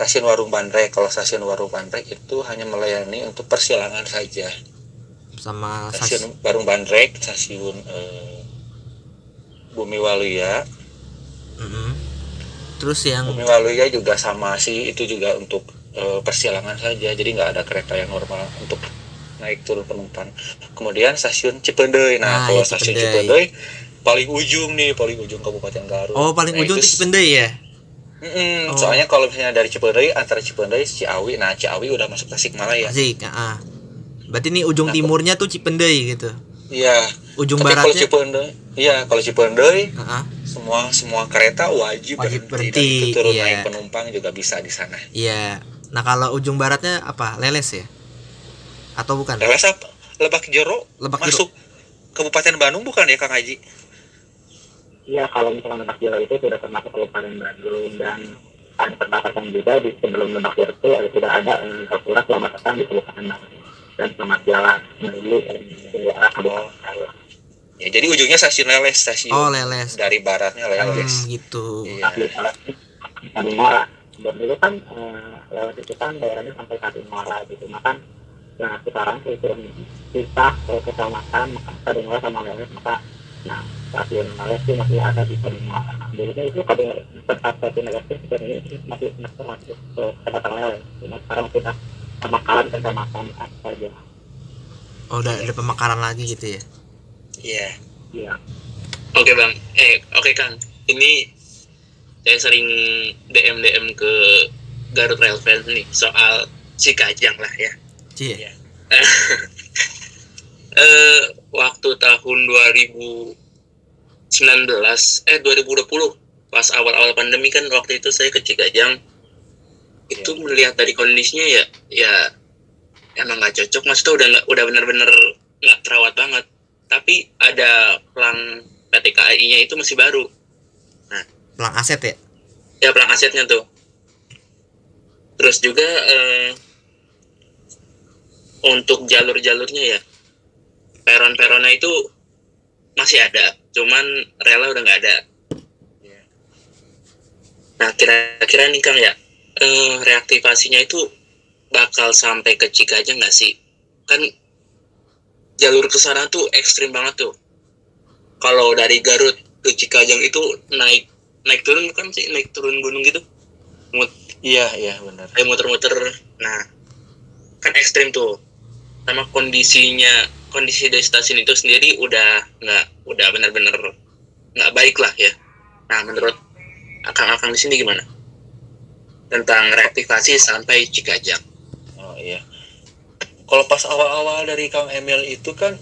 stasiun Warung Bandrek. Kalau stasiun Warung Bandrek itu hanya melayani untuk persilangan saja. Sama stasiun Stasiun Warung Bandrek, stasiun eh, Bumi Waluya. Mm-mm. Terus yang Bumi Waluya juga sama sih itu juga untuk eh, persilangan saja jadi nggak ada kereta yang normal untuk naik turun penumpang kemudian stasiun Cipendei nah, Ah, kalau iya, stasiun Cipendei. Paling ujung nih paling ujung Kabupaten Garut Oh, paling Nah, ujung itu Cipendei ya? Mm-mm, Oh. soalnya kalau misalnya dari Cipendei antara Cipendei Ciawi nah Ciawi udah masuk Tasikmalaya Asik, ah. Berarti nih ujung Nah, timurnya tuh Cipendei gitu. iya Ujung tapi kalau baratnya Cipendei iya kalau Cipendei Ah, ah. semua semua kereta wajib, Wajib berhenti, itu turun iya. naik penumpang juga bisa di sana Iya. Nah, kalau ujung baratnya apa? Leles ya? Atau bukan? Leles apa? Lebak Jero Lebak Jero. masuk Kabupaten Bandung bukan ya Kang Haji? Iya, kalau misalkan Lebak Jero itu sudah termasuk Kabupaten Bandung dan ada perbatasan juga di sebelum Lebak Jero itu ada, sudah ada eh, peraturan selamat datang di Kabupaten Bandung dan selamat jalan menuju eh, ke arah Kabupaten Bandung. Ya, jadi ujungnya stasiun Leles, stasiun Oh, Leles. dari baratnya Leles. Hmm, gitu. Iya. Tapi Muara, dulu kan eh, lewat itu kan daerahnya sampai Kati Muara gitu, maka nah sekarang itu kita ke kecamatan maka Kati Muara sama Leles maka nah stasiun Leles itu masih ada di Muara. Dulunya itu Kati tempat stasiun itu sebenarnya itu masih masih masuk ke kecamatan Leles, cuma sekarang kita pemakaran kecamatan saja. Oh, udah ada pemekaran lagi gitu ya. Iya. Iya. Oke bang, eh oke kang, ini saya sering DM DM ke Garut Rail Fans nih soal si Kajang lah ya. Cie. (laughs) eh waktu tahun 2019 eh 2020 pas awal-awal pandemi kan waktu itu saya ke Cikajang. Itu melihat dari kondisinya ya ya emang nggak cocok. Maksudnya udah nggak udah bener-bener nggak terawat banget. Tapi ada pelang PT KAI-nya itu masih baru. Pelang aset ya? ya pelang asetnya tuh. Terus juga eh, untuk jalur-jalurnya ya. Peron-peronnya itu masih ada cuman rela udah nggak ada. Nah kira-kira nih kang ya eh, reaktivasinya itu bakal sampai ke Cikajang nggak sih? Kan jalur ke sana tuh ekstrim banget tuh. Kalau dari Garut ke Cikajang itu naik naik turun kan sih? Naik turun gunung gitu? Mut, iya iya benar. Kayak muter-muter. Nah kan ekstrim tuh sama kondisinya kondisi dari stasiun itu sendiri udah nggak udah benar-benar nggak baik lah ya. Nah menurut akang-akang di sini gimana? Tentang reaktivasi sampai Cikajang oh iya. Kalau pas awal-awal dari Kang Emil itu kan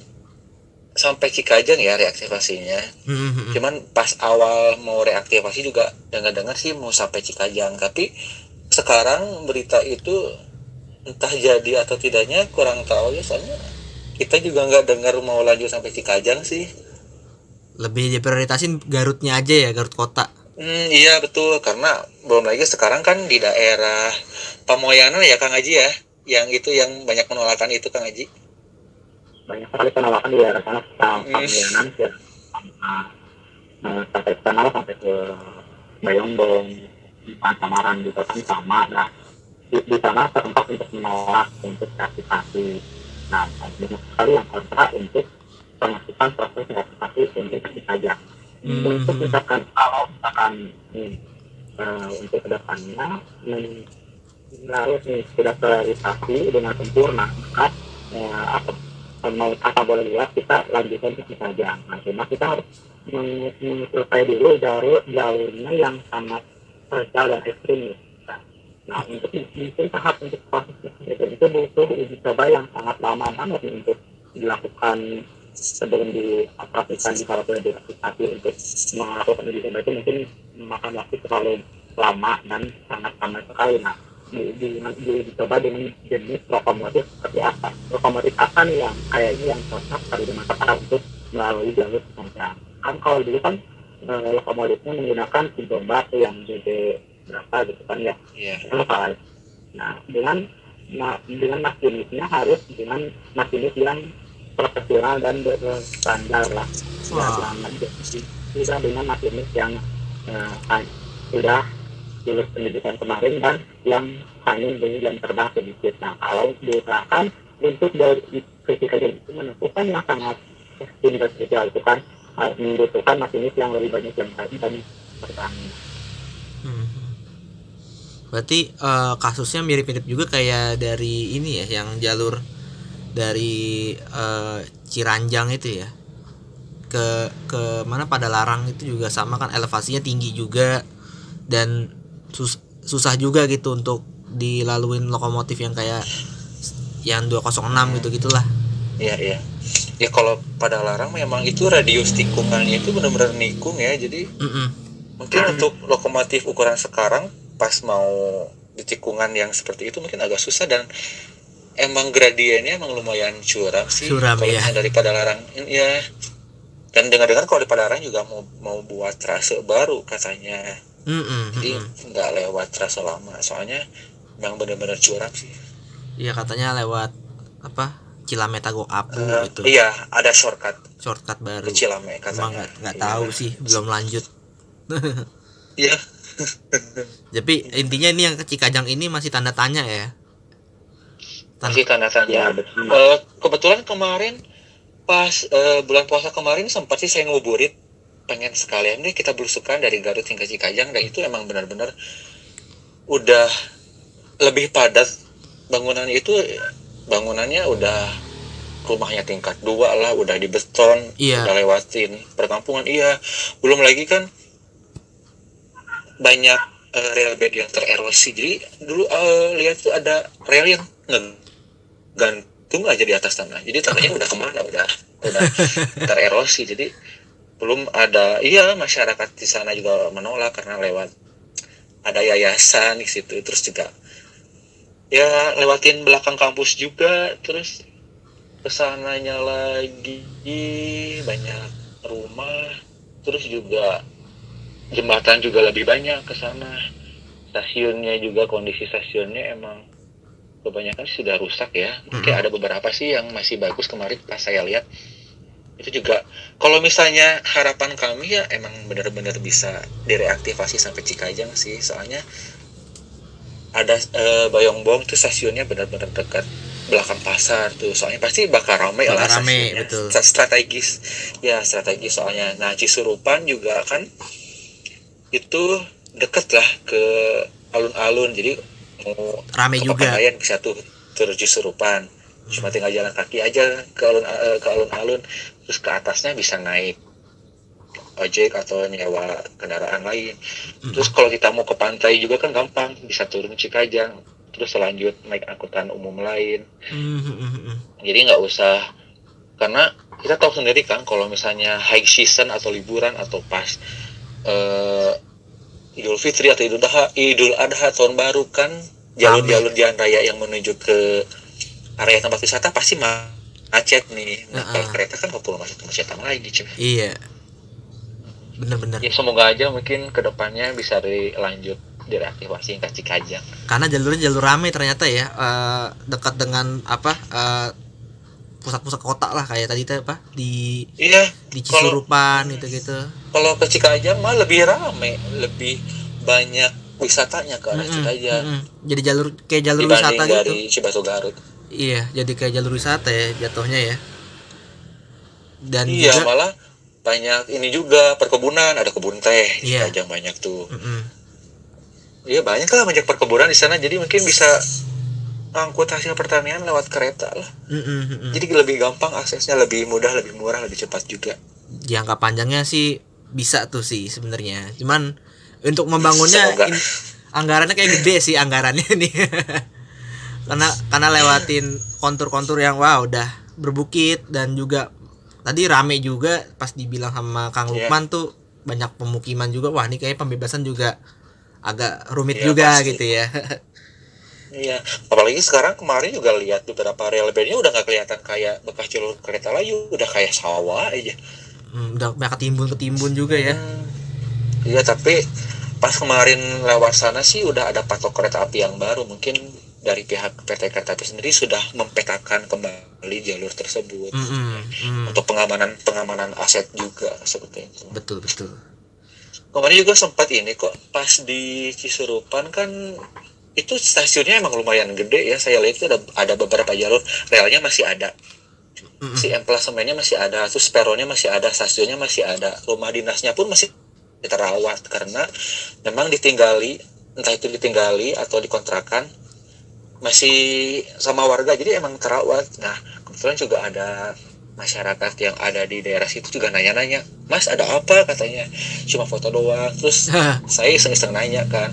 sampai Cikajang ya reaktivasinya. Hmm, cuman pas awal mau reaktivasi juga dengar-dengar sih mau sampai Cikajang tapi sekarang berita itu entah jadi atau tidaknya kurang tahu ya soalnya kita juga nggak dengar mau lanjut sampai Cikajang sih. Lebih diprioritasin Garutnya aja ya, Garut kota. Hmm, iya betul. Karena belum lagi sekarang kan di daerah Pamoyanan ya Kang Haji ya. Yang itu yang banyak penolakan itu Kang Haji. Banyak sekali penolakan di daerah sana sampai Hmm. ya. Nah, sampai ke sana sampai ke Bayongbong Samaran juga kan sama. Nah di, di sana tempat untuk menolak untuk reaktivasi nah banyak sekali yang kontra untuk pengakuan proses reaktivasi untuk Cikajang Hmm. untuk misalkan kalau misalkan eh, untuk ke depannya men- harus nih sudah terrealisasi dengan sempurna maka eh, apa mau apa boleh lihat kita lanjutkan ke Cikajang nah cuma kita harus menyelesaikan dulu jalur jalurnya yang sangat spesial dan ekstrim nih. Nah, untuk mungkin tahap untuk proses Cikajang itu butuh uji coba yang sangat lama banget untuk dilakukan sebelum dioperasikan di kalau sudah diaktifasi untuk melakukan uji coba itu mungkin memakan waktu terlalu lama dan sangat lama sekali. Nah, di, di, di, dicoba dengan jenis lokomotif seperti apa? Lokomotif apa nih yang kayaknya yang cocok pada dimanfaatkan untuk melalui jalur panjang. Kan kalau dulu kan eh, lokomotifnya menggunakan tiga batu yang gede berapa gitu kan ya iya selesai. Nah, dengan nah, dengan masinisnya harus dengan masinis yang profesional dan berstandar lah. Wah. Jangan tidak dengan masinis yang ha- sudah lulus pendidikan kemarin dan yang hanya dari jam terbang sedikit. Nah, kalau diusahakan untuk dari ketika itu menentukan yang sangat spesial itu kan eh, membutuhkan masinis yang lebih banyak jam dan terbang. Berarti eh, kasusnya mirip-mirip juga kayak dari ini ya, yang jalur dari eh, Ciranjang itu ya. Ke ke mana pada larang itu juga sama kan elevasinya tinggi juga dan sus- susah juga gitu untuk dilaluin lokomotif yang kayak yang 206 gitu gitulah. iya iya ya kalau pada larang memang itu radius tikungannya itu benar-benar nikung ya jadi Mm-mm. mungkin untuk lokomotif ukuran sekarang pas mau di tikungan yang seperti itu mungkin agak susah dan emang gradiennya emang lumayan curam sih Curam, kalau ya. misalnya dari Padalarang ya dan dengar-dengar kalau di Padalarang juga mau mau buat trase baru katanya Mm-mm, jadi mm-mm. nggak lewat trase lama soalnya emang benar-benar curam sih Iya katanya lewat apa Cilametago Apu Eh, itu iya ada shortcut shortcut baru. ke Cilame katanya nggak nggak Iya. tahu sih, belum lanjut. (laughs) iya Tapi intinya ini yang ke Cikajang ini masih tanda tanya ya. Tan- masih tanda Ya, tanya betul. Eh, kebetulan kemarin pas eh, bulan puasa kemarin sempat sih saya nguburit pengen sekalian deh kita berusukan dari Garut hingga Cikajang dan itu emang benar-benar udah lebih padat bangunannya itu bangunannya udah rumahnya tingkat dua lah udah di beton Iya. udah lewatin perkampungan iya belum lagi kan banyak eh, rel bed yang tererosi. Jadi dulu eh, lihat tuh ada rel yang gantung aja di atas tanah. Jadi tanahnya udah ke mana? Udah udah (laughs) tererosi. Jadi belum ada iya masyarakat di sana juga menolak karena lewat ada yayasan di situ. Terus juga ya lewatin belakang kampus juga. Terus ke sananya lagi banyak rumah. Terus juga jembatan juga lebih banyak ke sana. Stasiunnya juga kondisi stasiunnya emang kebanyakan sudah rusak ya. Mungkin ada beberapa sih yang masih bagus kemarin pas saya lihat. Itu juga kalau misalnya harapan kami ya emang benar-benar bisa direaktivasi sampai Cikajang sih. Soalnya ada e, Bayongbong tuh stasiunnya benar-benar dekat belakang pasar tuh. Soalnya pasti bakal ramai Bakal lah rame, betul. Strategis. Ya strategis soalnya. Nah Cisurupan juga kan itu deket lah ke alun-alun. Jadi mau Rame juga. Pegadaian bisa tuh terus Cisurupan cuma tinggal jalan kaki aja ke alun eh, ke alun-alun. Terus ke atasnya bisa naik ojek atau nyewa kendaraan lain. Terus kalau kita mau ke pantai juga kan gampang bisa turun Cikajang. Terus lanjut naik angkutan umum lain. Hmm, hmm, hmm, hmm. jadi nggak usah karena kita tahu sendiri kan kalau misalnya high season atau liburan atau pas eh, Idul Fitri atau Idul Adha, Idul Adha tahun baru kan jalur-jalur jalan raya yang menuju ke area tempat wisata pasti ma- macet nih. Nah, kalau Heeh. kereta kan nggak perlu masuk kemacetan lagi, cuy. Iya. Bener-bener. Ya semoga aja mungkin ke depannya bisa dilanjut direaktivasi ke Cikajang. Karena jalurnya jalur rame ternyata ya eh, dekat dengan apa eh, pusat-pusat kota lah kayak tadi tuh apa di Iya, di Cisurupan gitu-gitu. kalau ke Cikajang mah lebih rame, lebih banyak wisatanya ke arah Mm-mm, Cikajang. mm-mm. Jadi jalur kayak jalur dibanding wisata dari gitu. Cibatu Garut. Iya, jadi kayak jalur wisata ya jatuhnya ya. Dan Iya, juga malah banyak ini juga perkebunan, ada kebun teh di Iya. Cikajang banyak tuh. Mm-mm. Iya banyak lah banyak perkebunan di sana, jadi mungkin bisa angkut hasil pertanian lewat kereta lah. Mm-mm, mm-mm. Jadi lebih gampang aksesnya, lebih mudah, lebih murah, lebih cepat juga. jangka panjangnya sih bisa tuh sih sebenarnya. Cuman untuk membangunnya in- anggarannya kayak gede sih anggarannya (laughs) nih. karena karena lewatin kontur-kontur yang wah udah berbukit dan juga tadi rame juga pas dibilang sama Kang Iya. Lukman tuh banyak pemukiman juga. Wah, ini kayak pembebasan juga agak rumit Iya, juga pasti. gitu ya. (laughs) Iya, apalagi sekarang kemarin juga lihat beberapa rel bandnya udah nggak kelihatan kayak bekas jalur kereta layu, udah kayak sawah aja. Hmm, udah banyak ketimbun-ketimbun juga ya. Hmm. Iya, tapi pas kemarin lewat sana sih udah ada patok kereta api yang baru. Mungkin dari pihak PT Kereta Api sendiri sudah mempetakan kembali jalur tersebut mm. untuk pengamanan pengamanan aset juga seperti itu. Betul, betul. Kemarin juga sempat ini kok pas di Cisurupan kan itu stasiunnya emang lumayan gede ya. Saya lihat itu ada ada beberapa jalur relnya masih ada. Mm-mm. Si emplasemennya masih ada, terus peronnya masih ada, stasiunnya masih ada, rumah dinasnya pun masih terawat karena memang ditinggali, entah itu ditinggali atau dikontrakan masih sama warga, jadi emang terawat. Nah, kebetulan juga ada masyarakat yang ada di daerah situ juga nanya-nanya, Mas ada apa katanya, cuma foto doang. Terus saya iseng-iseng nanya kan,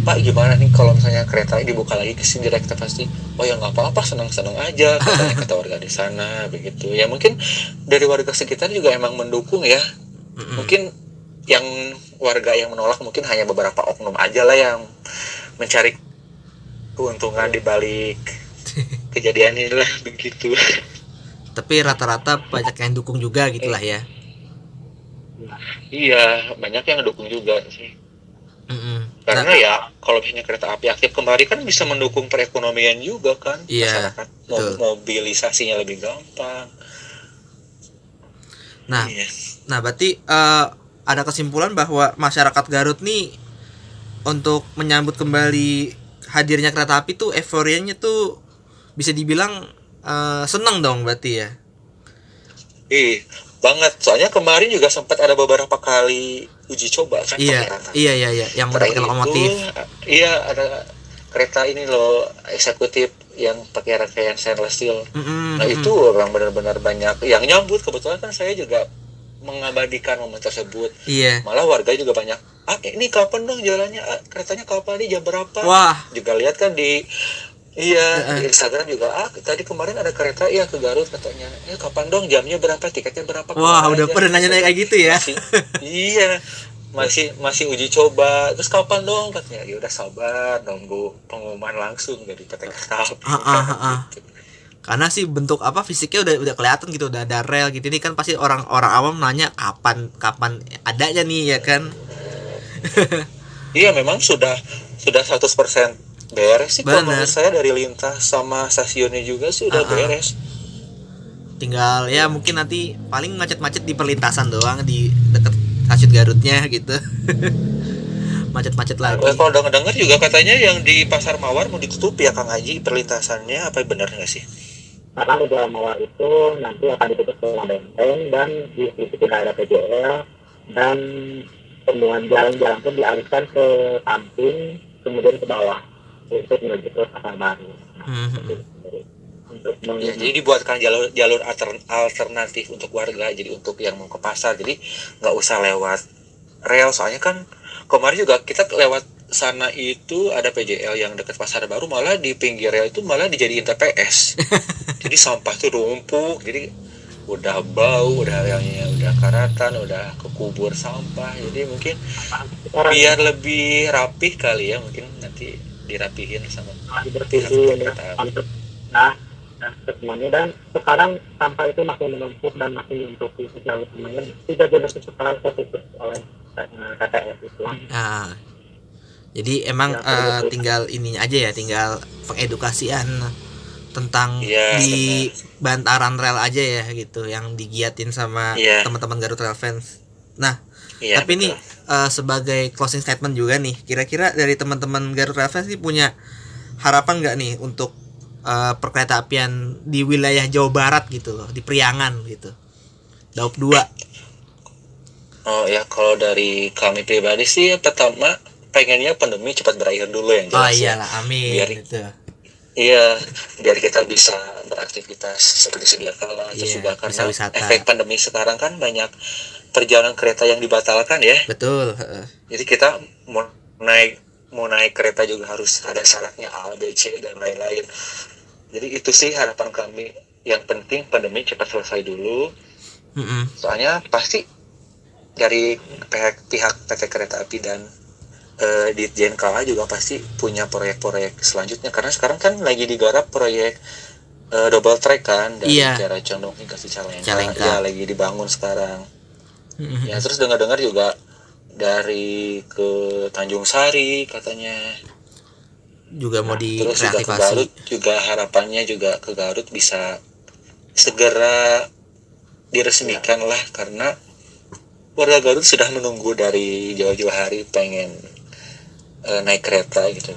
Pak gimana nih kalau misalnya kereta ini dibuka lagi ke sini direct pasti oh ya nggak apa-apa senang-senang aja katanya kata warga di sana begitu. Ya mungkin dari warga sekitar juga emang mendukung ya. Mungkin yang warga yang menolak mungkin hanya beberapa oknum aja lah yang mencari keuntungan di balik (laughs) kejadian inilah begitu. Tapi rata-rata banyak yang dukung juga gitulah ya. iya banyak yang dukung juga sih. Mm-mm. Karena Nah, ya kalau misalnya kereta api aktif kembali kan bisa mendukung perekonomian juga kan Iya, masyarakat betul. mobilisasinya lebih gampang nah, Iya. nah berarti eh, ada kesimpulan bahwa masyarakat Garut nih untuk menyambut kembali hadirnya kereta api tuh euforianya tuh bisa dibilang eh, senang dong berarti ya. Ih, banget soalnya kemarin juga sempat ada beberapa kali uji coba kan? Iya, iya, iya, iya, yang pakai lokomotif. itu, iya ada kereta ini loh eksekutif yang pakai rangkaian stainless steel. Mm-mm, nah mm-mm. itu orang benar-benar banyak yang nyambut. Kebetulan kan saya juga mengabadikan momen tersebut. Iya. malah warga juga banyak ah ini kapan dong jalannya? Ah, keretanya kapan? Nih jam berapa? Wah, juga lihat kan di Iya, di Instagram juga ah tadi kemarin ada kereta ya ke Garut katanya. Eh kapan dong jamnya berapa, tiketnya berapa? Wah, udah aja?" pernah nanya-nanya kayak gitu ya. Masih, iya, masih masih uji coba. Terus kapan dong katanya? Ya udah sabar, nunggu pengumuman langsung dari PT Kereta Api. Ah, ah, ah, ah. Karena sih bentuk apa fisiknya udah udah kelihatan gitu, udah ada rel gitu. Ini kan pasti orang-orang awam nanya kapan kapan adanya nih ya kan. Iya, memang sudah sudah 100% beres sih kalau menurut saya dari lintas sama stasiunnya juga sih udah Ah, ah. beres. Tinggal ya mungkin nanti paling macet-macet di perlintasan doang di deket stasiun Garutnya gitu. (laughs) Macet-macet lagi. Eh, kalau denger-denger juga katanya yang di Pasar Mawar mau ditutup ya Kang Haji perlintasannya apa benar nggak sih? karena di dalam mawar itu nanti akan ditutup selama benteng dan di situ tidak ada PJL dan semua jalan-jalan pun dialihkan ke samping kemudian ke bawah pasar baru. Nah, Hmm, itu. untuk Ya, jadi dibuatkan jalur jalur alter- alternatif untuk warga jadi untuk yang mau ke pasar jadi nggak usah lewat rel soalnya kan kemarin juga kita lewat sana itu ada PJL yang dekat pasar baru malah di pinggir rel itu malah dijadiin TPS (laughs) jadi sampah tuh numpuk jadi udah bau udah relnya udah karatan udah kekubur sampah jadi mungkin biar lebih rapih kali ya mungkin nanti dirapihin sama lagi bersihin ya, nah dan semuanya dan sekarang sampah itu makin menumpuk dan makin menumpuk di jalur semuanya tidak jelas sekarang tertutup oleh eh, KTS itu. Nah, jadi emang Ya, gitu. tinggal ininya aja ya, tinggal pengedukasian tentang Iya, di bantaran rel aja ya gitu, yang digiatin sama Iya. teman-teman Garut Rail Fans. Nah, Iya, tapi nih eh, sebagai closing statement juga nih, kira-kira dari teman-teman Garut Fans nih punya harapan nggak nih untuk eh, perkereta apian di wilayah Jawa Barat gitu loh, di Priangan gitu. Daup 2. Oh ya kalau dari kami pribadi sih pertama pengennya pandemi cepat berakhir dulu yang Oh jelas ya. iyalah, amin Biar- gitu. Iya, biar kita bisa beraktivitas seperti sedia kala. Terus Iya, juga karena wisata. efek pandemi sekarang kan banyak perjalanan kereta yang dibatalkan ya. Betul. Jadi kita mau naik mau naik kereta juga harus ada syaratnya A, B, C dan lain-lain. Jadi itu sih harapan kami. Yang penting pandemi cepat selesai dulu. Mm-mm. Soalnya pasti dari pihak pihak PT Kereta Api dan eh, Ditjen KA juga pasti punya proyek-proyek selanjutnya karena sekarang kan lagi digarap proyek eh, double track kan dari Iya. Kiara Condong hingga Cicalengka. Cicalengka. Ya lagi dibangun sekarang. Mm-mm. Ya terus dengar-dengar juga dari ke Tanjung Sari katanya. juga mau Nah, terus juga ke. Garut juga harapannya juga ke Garut bisa segera diresmikan lah karena warga Garut sudah menunggu dari jauh-jauh hari pengen eh, naik kereta gitu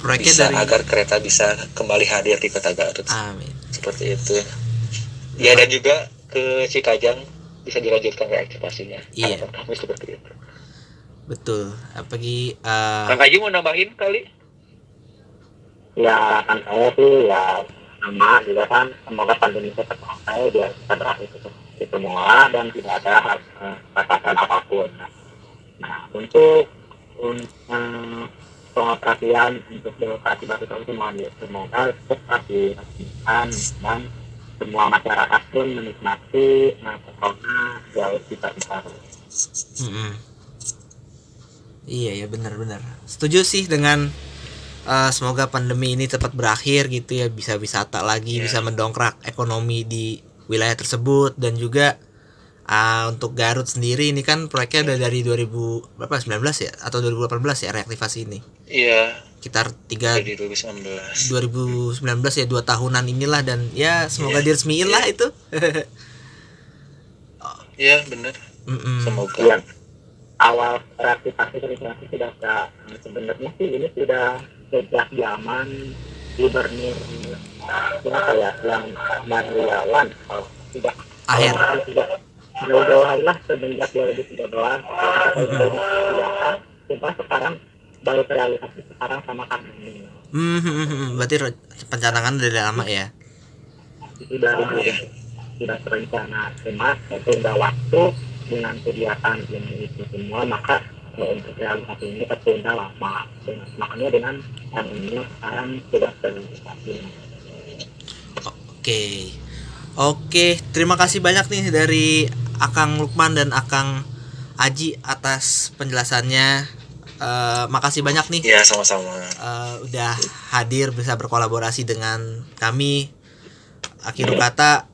Proyeknya bisa dari agar kereta bisa kembali hadir di kota Garut Amin. seperti itu ya dan juga ke Cikajang bisa dilanjutkan reaktivasinya Iya. harapan kami seperti itu? Betul. Apalagi eh, Kang Haji mau nambahin kali? Ya harapan saya sih ya sama juga kan. Semoga pandemi cepat selesai biar bisa berakhir itu, itu semua dan tidak ada eh, batasan apa pun. Nah untuk untuk pengoperasian untuk birokrasi batu itu mohon di- semoga cepat dan semua masyarakat pun menikmati nah, jauh bisa besar mm-mm. Iya ya benar-benar. Setuju sih dengan eh, semoga pandemi ini cepat berakhir gitu ya bisa wisata lagi, Iya. bisa mendongkrak ekonomi di wilayah tersebut dan juga ah, untuk Garut sendiri ini kan proyeknya udah dari 2000 berapa 19 ya atau 2018 ya reaktivasi ini. iya Sekitar 3 dari 2019 2019 ya dua tahunan inilah dan ya semoga Iya. diresmiin lah itu. (laughs) iya bener. Mm-mm. semoga. Yang awal reaktivasi reaktivasi sudah sudah sebenarnya sih ini sudah sejak zaman gubernur siapa ya yang Mariawan kalau tidak Akhir. tidak jauh-jauh hari lah semenjak 2013 ya, cuma sekarang baru terrealisasi sekarang sama kami. Hmm, berarti pencanangan dari lama ya. itu dari dulu sudah terencana cuma sehingga waktu dengan kegiatan ini itu semua maka kalau untuk realisasi ini tertunda lama dengan, makanya dengan yang ini sekarang sudah terrealisasi Oke. Oke, terima kasih banyak nih dari Akang Lukman dan Akang Aji atas penjelasannya. Eh, makasih banyak nih Ya sama-sama. eh, udah hadir bisa berkolaborasi dengan kami. Akhir kata,